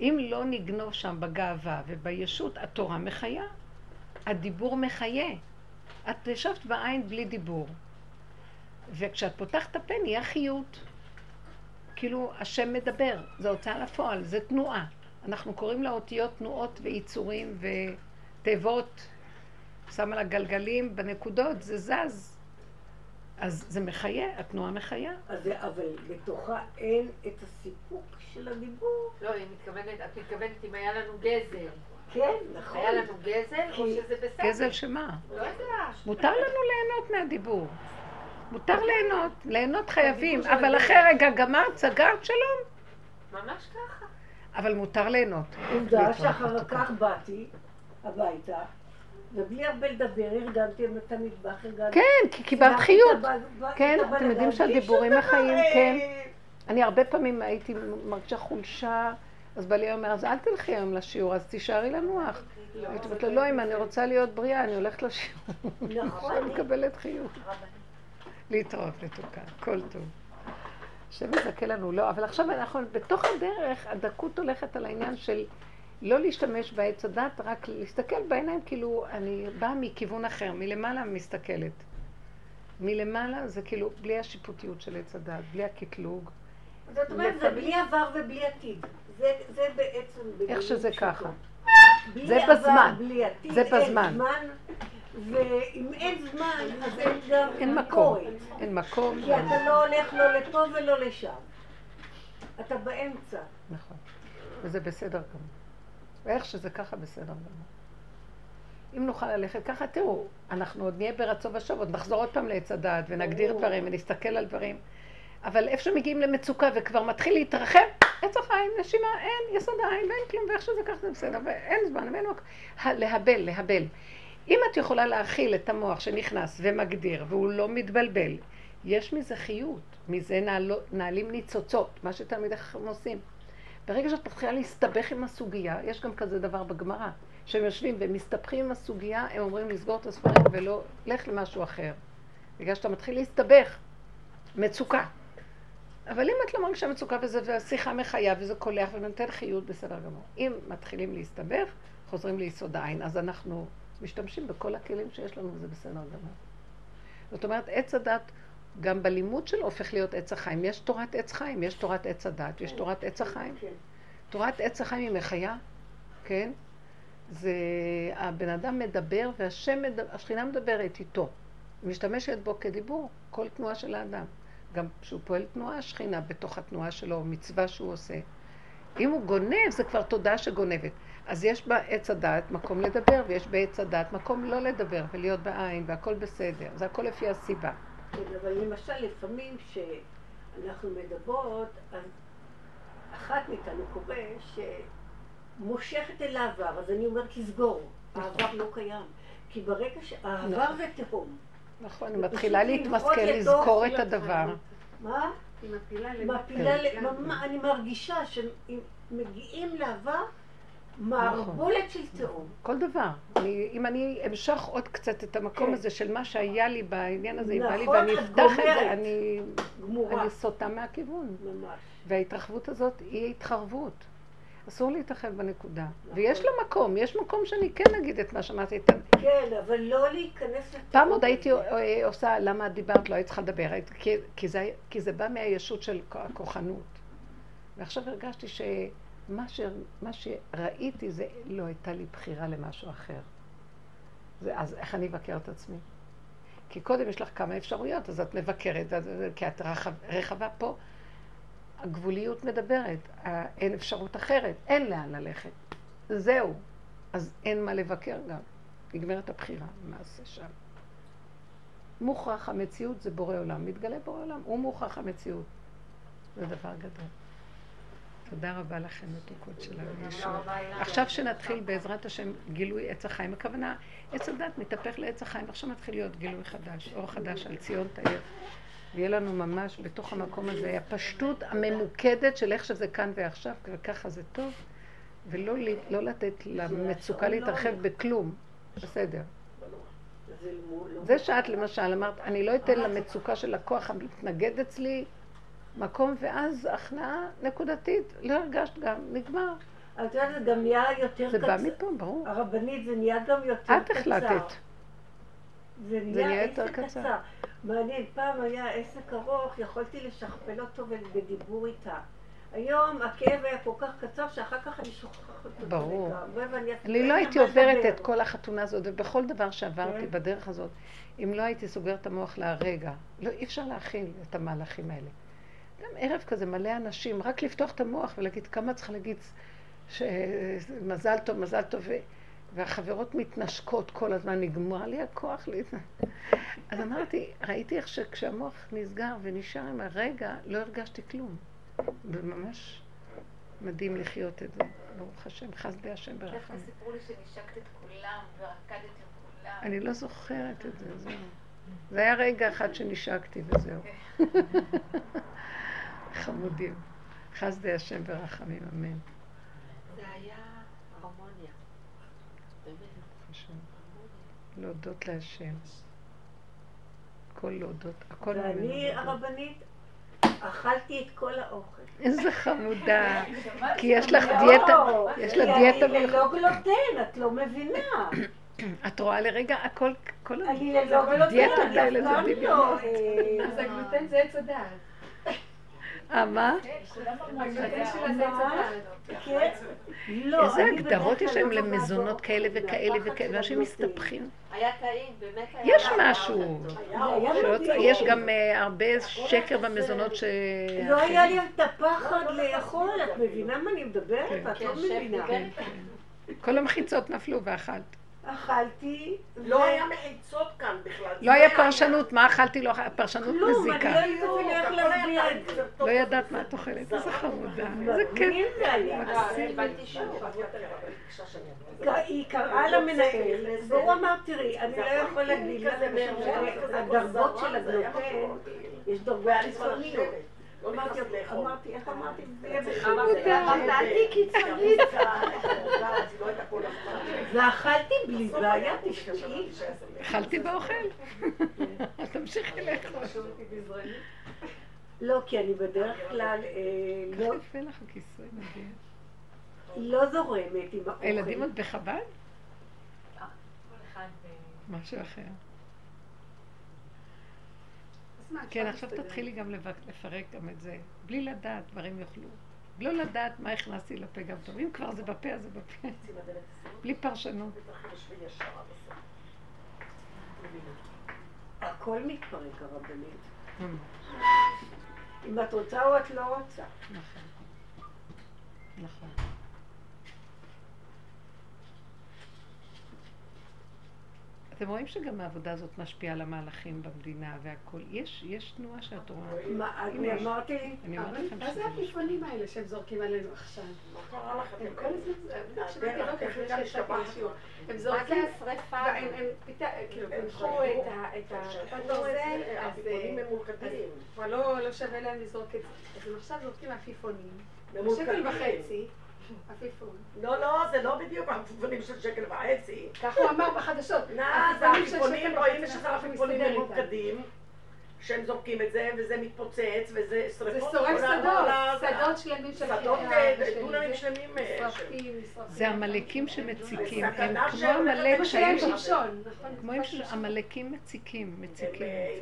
Speaker 2: אם לא נגנוב שם בגאווה ובישות, התורה מחיה. הדיבור מחיה. את ישבת בעין בלי דיבור. וכשאת פותחת את הפה נהיה חיות. כאילו השם מדבר, זה הוצאה לפועל, זה תנועה. אנחנו קוראים לאותיות תנועות ויצורים ותיבות. שם על הגלגלים, בנקודות, זה זז. אז זה מחיה, התנועה מחיה.
Speaker 1: אז זה, אבל בתוכה אין את הסיפוק של הדיבור.
Speaker 5: לא, היא מתכוונת, את מתכוונת אם היה לנו גזל.
Speaker 1: כן, נכון.
Speaker 5: היה לנו גזל, או
Speaker 1: כי-
Speaker 5: שזה בסדר?
Speaker 2: גזל שמה?
Speaker 5: לא יודעת.
Speaker 2: מותר לנו ליהנות מהדיבור. מותר ליהנות, ליהנות חייבים, אבל. אחרי רגע גמרת, סגרת, שלום.
Speaker 5: ממש ככה.
Speaker 2: אבל מותר ליהנות.
Speaker 1: עובדה שאחר. כך באתי הביתה, ובלי הרבה לדבר ארגנתי את המטבח, ארגנתי.
Speaker 2: כן, כי קיבלת חיות. כן,
Speaker 1: את
Speaker 2: אתם יודעים שהדיבורים
Speaker 1: דבר,
Speaker 2: כן. אני הרבה פעמים הייתי מרגישה חולשה, אז בעלי אומר, אז אל תלכי היום לשיעור, אז תישארי לנוח. הייתי אומרת לו, לא, אם אני רוצה להיות בריאה, אני הולכת לשיעור.
Speaker 1: נכון. [LAUGHS]
Speaker 2: אני מקבלת חיוך. להתראות מתוקה, כל טוב. השם יזכה לנו, לא, אבל עכשיו אנחנו, בתוך הדרך, הדקות הולכת על העניין של לא להשתמש בעץ הדת, רק להסתכל בעיניים, כאילו, אני באה מכיוון אחר, מלמעלה מסתכלת. מלמעלה זה כאילו בלי השיפוטיות של עץ הדת, בלי הקטלוג,
Speaker 1: זאת אומרת, זה בלי עבר ובלי עתיד. זה זה בעצם... במילים
Speaker 2: שזה
Speaker 1: פשוטות.
Speaker 2: ככה.
Speaker 1: בלי
Speaker 2: זה
Speaker 1: עבר,
Speaker 2: בזמן.
Speaker 1: בלי עתיד,
Speaker 2: זה בזמן.
Speaker 1: זמן, ואם אין זמן, אז אין גם
Speaker 2: אין מקום. אין מקום.
Speaker 1: כי אתה לא הולך לא לפה ולא לשם. אתה באמצע.
Speaker 2: נכון. וזה בסדר גמור. ואיך שזה ככה בסדר גמור. אם נוכל ללכת ככה, תראו, אנחנו עוד נהיה ברצון ושוב, עוד נחזור עוד פעם לעץ הדעת ונגדיר. דברים ונסתכל על דברים. אבל איפה שמגיעים למצוקה וכבר מתחיל להתרחב, עץ החיים, נשימה, אין יסוד העין ואין כלום, ואיך שזה ככה זה בסדר, ואין זמן ואין מקום. להבל, להבל. אם את יכולה להכיל את המוח שנכנס ומגדיר והוא לא מתבלבל, יש מזה חיות, מזה נעלו, נעלים ניצוצות, מה שתלמידי חכמים עושים. ברגע שאת מתחילה להסתבך עם הסוגיה, יש גם כזה דבר בגמרא, שהם יושבים ומסתבכים עם הסוגיה, הם אומרים לסגור את הספרים ולא, לך למשהו אחר. בגלל שאתה מתחיל להסתבך, מצוקה. אבל אם את לא מרגישה מצוקה וזה, והשיחה מחיה וזה קולח ונותן חיות, בסדר גמור. אם מתחילים להסתבך, חוזרים ליסוד העין, אז אנחנו משתמשים בכל הכלים שיש לנו וזה בסדר גמור. זאת אומרת, עץ הדת, גם בלימוד שלו הופך להיות עץ החיים. יש תורת עץ חיים, יש תורת עץ הדת, יש תורת עץ החיים.
Speaker 1: כן.
Speaker 2: תורת עץ החיים היא מחיה, כן? זה הבן אדם מדבר והשם, מדבר, השכינה מדברת איתו. היא משתמשת בו כדיבור, כל תנועה של האדם. גם כשהוא פועל תנועה, השכינה בתוך התנועה שלו, מצווה שהוא עושה. אם הוא גונב, זה כבר תודעה שגונבת. אז יש בעץ הדעת מקום לדבר, ויש בעץ הדעת מקום לא לדבר, ולהיות בעין, והכל בסדר. זה הכל לפי הסיבה.
Speaker 1: כן, אבל למשל, לפעמים כשאנחנו מדברות, אז אחת מאיתנו קורה שמושכת אל העבר, אז אני אומרת לסגור. העבר לא קיים. כי ברגע שהעבר
Speaker 2: נכון.
Speaker 1: זה תהום.
Speaker 2: נכון, היא מתחילה
Speaker 1: לתוך
Speaker 2: לזכור את הדבר.
Speaker 1: מה?
Speaker 5: היא מפילה למטה.
Speaker 1: אני מרגישה שמגיעים לעבר מערבולת של תהום.
Speaker 2: כל דבר. אני, אם אני אמשוך עוד קצת את המקום
Speaker 1: כן.
Speaker 2: הזה של מה שהיה לי בעניין הזה, אם בא לי
Speaker 1: נכון,
Speaker 2: ואני אפתח את. זה, אני,
Speaker 1: גמורה.
Speaker 2: אני סוטה מהכיוון.
Speaker 1: ממש.
Speaker 2: וההתרחבות הזאת היא התחרבות. אסור להתרחב בנקודה.
Speaker 1: נכון.
Speaker 2: ויש לה מקום, יש מקום שאני כן אגיד את מה שאמרתי. את
Speaker 1: כן, אבל לא להיכנס לתהום.
Speaker 2: פעם עוד הייתי. אה, עושה, למה את דיברת, לא היית צריכה לדבר, כי, כי, זה, כי זה בא מהישות של הכוחנות. ועכשיו הרגשתי שמה ש, מה שראיתי זה לא הייתה לי בחירה למשהו אחר. זה, אז איך אני אבקר את עצמי? כי קודם יש לך כמה אפשרויות, אז את מבקרת, כי את רחב, רחבה פה. הגבוליות מדברת, ה- אין אפשרות אחרת, אין לאן ללכת. זהו. אז אין מה לבקר גם. נגמרת הבחירה, נעשה שם. מוכרח המציאות זה בורא עולם. מתגלה בורא עולם, הוא מוכרח המציאות. זה דבר גדול. תודה רבה לכם, מתוקות שלנו, ישוע. עכשיו שנתחיל בעזרת השם גילוי עץ החיים, הכוונה, עץ הדת מתהפך לעץ החיים, עכשיו מתחיל להיות גילוי חדש, אור חדש על ציון תאיר. ויהיה לנו ממש בתוך המקום הזה, הפשטות הממוקדת של איך שזה כאן ועכשיו, וככה זה טוב, ולא לא לתת למצוקה להתרחב בכלום. בסדר.
Speaker 1: לא- לא-
Speaker 2: זה שאת למשל אמרת, אני לא אתן למצוקה של הכוח המתנגד אצלי מקום, ואז הכנעה נקודתית, לא הרגשת גם, נגמר.
Speaker 1: אבל את יודעת, זה גם נהיה יותר
Speaker 2: זה
Speaker 1: קצר.
Speaker 2: בא מפה, ברור.
Speaker 1: הרבנית זה נהיה גם יותר
Speaker 2: את החלטת.
Speaker 1: זה
Speaker 2: נהיה יותר קצר.
Speaker 1: קצר. מעניין, פעם היה עסק ארוך, יכולתי לשכפל אותו בדיבור איתה. היום הכאב היה כל כך קצר שאחר כך אני שוכחת אותו
Speaker 2: ברור. אני לא הייתי עוברת. את כל החתונה הזאת, ובכל דבר שעברתי
Speaker 1: כן.
Speaker 2: בדרך הזאת, אם לא הייתי סוגרת את המוח להרגע, לא, אי אפשר להכיל את המהלכים האלה. גם ערב כזה מלא אנשים, רק לפתוח את המוח ולהגיד כמה צריך להגיד שמזל טוב, מזל טוב. והחברות מתנשקות כל הזמן, נגמר לי הכוח להתנ... אז אמרתי, ראיתי איך שכשהמוח נסגר ונשאר עם הרגע, לא הרגשתי כלום. וממש מדהים לחיות את זה. ברוך השם, חסדי השם
Speaker 4: דווקא
Speaker 2: ברחמים.
Speaker 4: סיפרו לי שנשקת את כולם ורקדת עם כולם.
Speaker 2: אני לא זוכרת את זה, זהו. זה היה רגע אחד שנשקתי וזהו. חמודים. חסדי השם ברחמים, אמן.
Speaker 6: זה היה הרמוניה.
Speaker 2: להודות להשם. הכל להודות, הכל ממנו
Speaker 1: ואני
Speaker 2: להודות.
Speaker 1: הרבנית, אכלתי את כל האוכל.
Speaker 2: איזה חמודה. כי יש לך דיאטה, יש לה
Speaker 1: כי
Speaker 2: דיאטה
Speaker 1: אני. ללא גלוטן, את לא מבינה. [CLEARS THROAT]
Speaker 2: את רואה לרגע הכל, כל
Speaker 1: אני ללא גלוטן,
Speaker 2: הדיאטות
Speaker 1: אני
Speaker 2: האלה
Speaker 1: אף
Speaker 2: זה
Speaker 1: פעם. לא...
Speaker 5: אז הגלוטן זה עץ הדעת.
Speaker 2: אה, מה?
Speaker 1: כן? לא,
Speaker 2: איזה
Speaker 1: אני
Speaker 2: הגדרות יש להם
Speaker 1: לא
Speaker 2: למזונות כאלה וכאלה וכאלה,
Speaker 1: של
Speaker 2: אנשים
Speaker 1: הגלוטן.
Speaker 2: מסתבכים.
Speaker 6: היה טעים, באמת היה
Speaker 2: יש. משהו. יש גם אה, הרבה שקר במזונות ש...
Speaker 1: לא היה לי את הפחד לאכול, את מבינה מה אני מדברת?
Speaker 2: כן.
Speaker 1: את לא
Speaker 6: כן,
Speaker 1: מבינה.
Speaker 6: דיבר
Speaker 2: כל המחיצות נפלו ואכלת.
Speaker 1: אכלתי,
Speaker 7: לא היה מחיצות כאן בכלל.
Speaker 2: לא היה פרשנות, מה אכלתי? לא אכלתי, פרשנות
Speaker 1: כלום, אני לא
Speaker 2: מזיקה.
Speaker 1: יודעת להסביר את זה.
Speaker 2: לא ידעת מה את אוכלת, איזה חמודה, איזה כיף.
Speaker 1: מדהים זה היה.
Speaker 6: קיבלתי שוב.
Speaker 1: היא קראה למנהל, והוא אמר, תראי, אני לא יכול להגיד לך, הדרגות של הגלוטן, יש דרגות קיצוניות. אמרתי, אמרתי, איך אמרתי?
Speaker 6: אמרתי לה, אמרת, אל תהיי קיצונית.
Speaker 1: ואכלתי בלי בעיה, תשמעי.
Speaker 2: אכלתי באוכל. [LAUGHS] תמשיכי לאכול.
Speaker 1: לא, כי אני בדרך כלל אה,
Speaker 2: ככה
Speaker 1: לא-
Speaker 2: יפה לך הכיסוי, מדהים.
Speaker 1: לא זורמת עם האוכל.
Speaker 2: הילדים עוד בחב"ד?
Speaker 8: ו...
Speaker 2: משהו אחר.
Speaker 5: אז מה,
Speaker 2: כן, עכשיו. תתחילי גם לפרק גם את זה. בלי לדעת, דברים יאכלו. לא לדעת מה הכנסתי לפה גם טוב. אם כבר זה בפה, אז זה בפה. [LAUGHS] בלי פרשנות.
Speaker 1: הכל מתפרק הרבנית.
Speaker 2: ממש.
Speaker 1: אם את רוצה או את לא רוצה.
Speaker 2: נכון. נכון. אתם רואים שגם העבודה הזאת משפיעה על המהלכים במדינה והכול. יש, יש תנועה שאת רואה.
Speaker 1: מה, אני אמרתי לי,
Speaker 2: אני אומרת לכם
Speaker 5: מה זה. העפיפונים האלה שהם זורקים עלינו עכשיו?
Speaker 7: מה קרה לך?
Speaker 5: הם כל הזמן, אני? לשיעור. הם
Speaker 6: מה
Speaker 5: זורקים,
Speaker 6: זה השרפה?
Speaker 5: הם כאילו פיתחו את ה- הכיפת ברזל, אז אה,
Speaker 7: ממולכדים.
Speaker 5: כבר לא לא שווה להם לזרוק את זה. אז הם עכשיו זורקים עפיפונים,
Speaker 7: ממולכדים.
Speaker 5: שקל וחצי, עפיפון.
Speaker 7: לא, לא, זה לא בדיוק העפיפונים של שקל וחצי.
Speaker 5: כך הוא אמר בחדשות.
Speaker 7: נא, זה
Speaker 5: עפיפונים
Speaker 7: רואים שזה עפיפונים. ממולכדים, שהם זורקים את זה, וזה מתפוצץ, וזה
Speaker 5: זה
Speaker 7: שרפות.
Speaker 5: שורף
Speaker 7: כל ה-
Speaker 5: שדות, שדות שלמים של
Speaker 7: שדות, דונמים
Speaker 5: זה.
Speaker 7: שלמים, אה, של-
Speaker 5: נשרפים, נשרפים.
Speaker 2: זה עמלקים שמציקים. הם
Speaker 7: סכנה
Speaker 2: כמו עמלק שהיו...
Speaker 5: נכון?
Speaker 2: כמו עמלקים מציקים, מציקים,
Speaker 7: אה,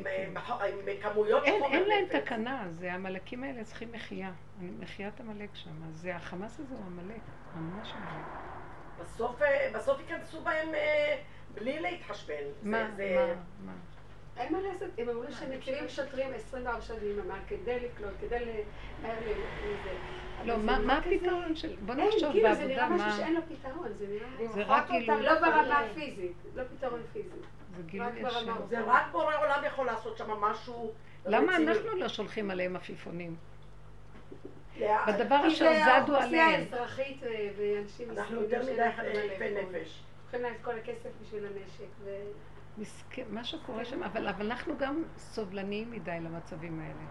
Speaker 7: עם, אה, כמויות
Speaker 2: אין,
Speaker 7: חומר
Speaker 2: אין להם. תקנה, זה העמלקים האלה צריכים מחייה. מחיית עמלק שם. אז זה החמאס הזה הוא עמלק, ממש עמלק.
Speaker 7: בסוף, בסוף ייכנסו בהם בלי להתחשבן. זה- זה-
Speaker 2: מה, מה?
Speaker 5: אין מה לעשות, הם אמרו שמציבים שוטרים 24 שעות ביממה כדי לקלוט, כדי. מהר לזה.
Speaker 2: לא, מה
Speaker 5: זה
Speaker 2: מה הפתרון של... בוא
Speaker 5: אין,
Speaker 2: נחשוב
Speaker 5: כאילו זה
Speaker 2: בעבודה,
Speaker 5: נראה משהו
Speaker 2: מה...
Speaker 5: שאין לו פתרון, זה נראה...
Speaker 2: זה רק גילוי...
Speaker 5: לא ברמה הפיזית, לא פתרון פיזי.
Speaker 2: זה גילוי.
Speaker 5: הזאת.
Speaker 7: זה רק בורא עולם יכול לעשות שם משהו
Speaker 2: למה. אנחנו לא שולחים עליהם עפיפונים? בדבר
Speaker 5: כי
Speaker 2: אשר
Speaker 5: זה
Speaker 2: זדו
Speaker 5: האוכלוסייה
Speaker 2: עליהם.
Speaker 5: האזרחית אה, ואנשים
Speaker 7: אנחנו יותר מדי
Speaker 5: מה
Speaker 7: יפי
Speaker 5: לאכול.
Speaker 7: נפש.
Speaker 5: לוקחים להם את כל הכסף בשביל הנשק.
Speaker 2: מסכן, מה שקורה שם, אבל, אבל אנחנו גם סובלניים מדי למצבים האלה.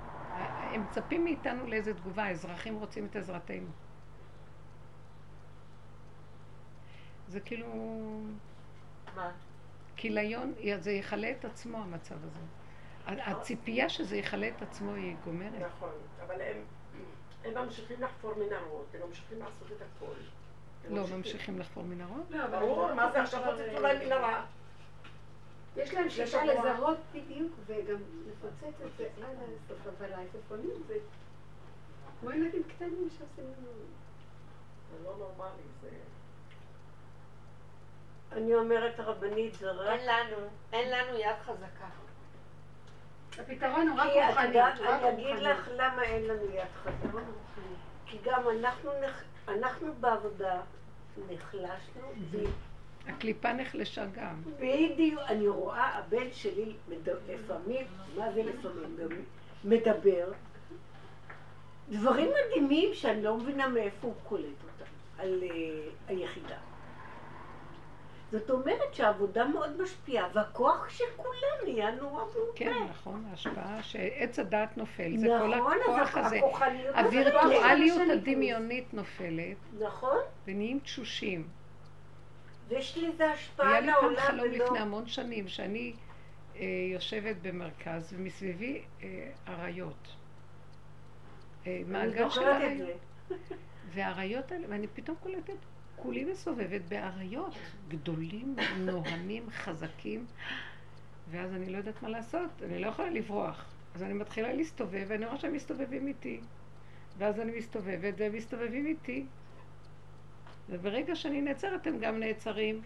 Speaker 2: הם מצפים מאיתנו לאיזה תגובה, האזרחים רוצים את עזרתנו. זה כאילו
Speaker 6: מה?
Speaker 2: כיליון, זה יכלה את עצמו המצב הזה. הציפייה שזה יכלה את עצמו היא גומרת.
Speaker 7: נכון, אבל הם הם ממשיכים לחפור מנהרות, הם ממשיכים לעשות את הכל. הם
Speaker 2: לא ממשיכים לחפור מנהרות?
Speaker 5: לא,
Speaker 7: ברור, מה זה עכשיו פוצצו להם מנהרה?
Speaker 5: יש להם שיטה. לזהות בדיוק וגם לפוצץ את זה עד הסוף, אבל העפיפונים זה כמו ילדים קטנים שעושים לנו...
Speaker 7: זה לא נורמלי, זה...
Speaker 1: אני אומרת הרבנית, זה רק...
Speaker 6: אין לנו, אין לנו יד חזקה.
Speaker 5: הפתרון הוא רק רוחני.
Speaker 1: אני אגיד. לך למה אין לנו יד חזקה. כי גם אנחנו, נח- אנחנו בעבודה נחלשנו,
Speaker 2: הקליפה נחלשה גם.
Speaker 1: בדיוק, אני רואה, הבן שלי לפעמים, מה זה לפעמים? מדבר דברים מדהימים שאני לא מבינה מאיפה הוא קולט אותם, על uh, היחידה. זאת אומרת שהעבודה מאוד משפיעה, והכוח של כולם נהיה נורא מעובה.
Speaker 2: כן, נכון, ההשפעה שעץ הדעת נופל, זה כל
Speaker 1: נכון,
Speaker 2: הכוח הזה. הווירטואליות
Speaker 1: נופלת.
Speaker 2: הדמיונית נופלת,
Speaker 1: נכון,
Speaker 2: ונהיים תשושים.
Speaker 1: ויש לזה השפעה
Speaker 2: היה
Speaker 1: על
Speaker 2: לי פעם
Speaker 1: העולם
Speaker 2: חלום. לפני המון שנים, שאני אה, יושבת במרכז, ומסביבי אה, אריות. אה,
Speaker 1: אני
Speaker 2: מעגל של אריות. והאריות האלה, ואני פתאום קולטת, כולי מסובבת באריות, גדולים, נוהמים, חזקים, ואז אני לא יודעת מה לעשות, אני לא יכולה לברוח. אז אני מתחילה להסתובב, ואני רואה שהם מסתובבים איתי. ואז אני מסתובבת, והם מסתובבים איתי. וברגע שאני נעצרת, הם גם נעצרים.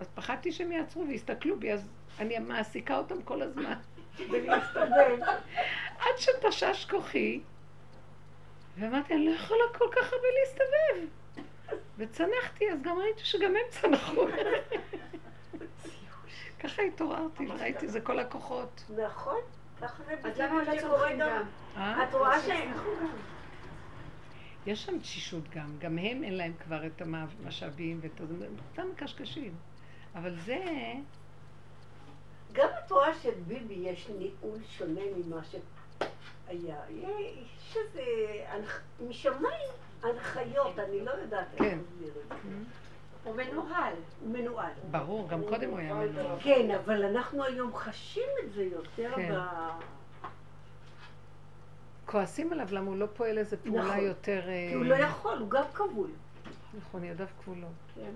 Speaker 2: אז פחדתי שהם יעצרו ויסתכלו בי, אז אני מעסיקה אותם כל הזמן. [LAUGHS]
Speaker 1: ולהסתובב.
Speaker 2: עד שתשש כוחי, ואמרתי, אני לא יכולה כל כך הרבה להסתובב. וצנחתי, אז גם ראיתי שגם הם צנחו. [LAUGHS] ככה התעוררתי, וראיתי, זה כל הכוחות.
Speaker 1: נכון, ככה זה
Speaker 5: אז
Speaker 1: בדיוק
Speaker 5: למה
Speaker 1: מה
Speaker 5: לא
Speaker 1: שקורה גם.
Speaker 2: אה?
Speaker 1: את רואה שהם...
Speaker 2: יש שם תשישות גם, גם הם אין להם כבר את המשאבים ואת ה- אותם מקשקשים. אבל זה,
Speaker 1: גם את רואה שביבי יש ניהול שונה ממה שהיה. יש איזה... הנח- משמיים הנחיות, אני לא יודעת איך
Speaker 2: כן.
Speaker 1: להסביר את זה.
Speaker 6: הוא מנוהל.
Speaker 1: הוא מנוהל.
Speaker 2: ברור, גם קודם הוא היה מנהל.
Speaker 1: כן, אבל אנחנו היום חשים את זה יותר
Speaker 2: כן.
Speaker 1: ב...
Speaker 2: כועסים עליו למה הוא לא פועל איזה פעולה
Speaker 1: נכון.
Speaker 2: יותר... אה,
Speaker 1: כי הוא לא יכול, הוא גם כבול.
Speaker 2: נכון, ידיו כבולות.
Speaker 1: כן.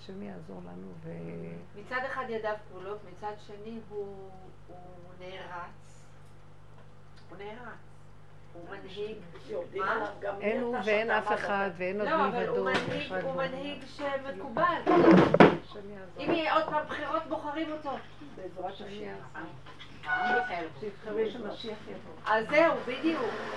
Speaker 2: השם יעזור לנו ו...
Speaker 6: מצד אחד ידיו כבולות, מצד שני הוא, הוא נערץ. הוא נערץ. הוא מנהיג.
Speaker 2: אין הוא ואין אף אחד, ואין עוד
Speaker 6: לא, אבל הוא
Speaker 2: מלבדו.
Speaker 6: מנהיג. שמקובל. אם יהיה עוד פעם בחירות, בוחרים אותו.
Speaker 1: בעזרת השם.
Speaker 6: אז זהו, בדיוק.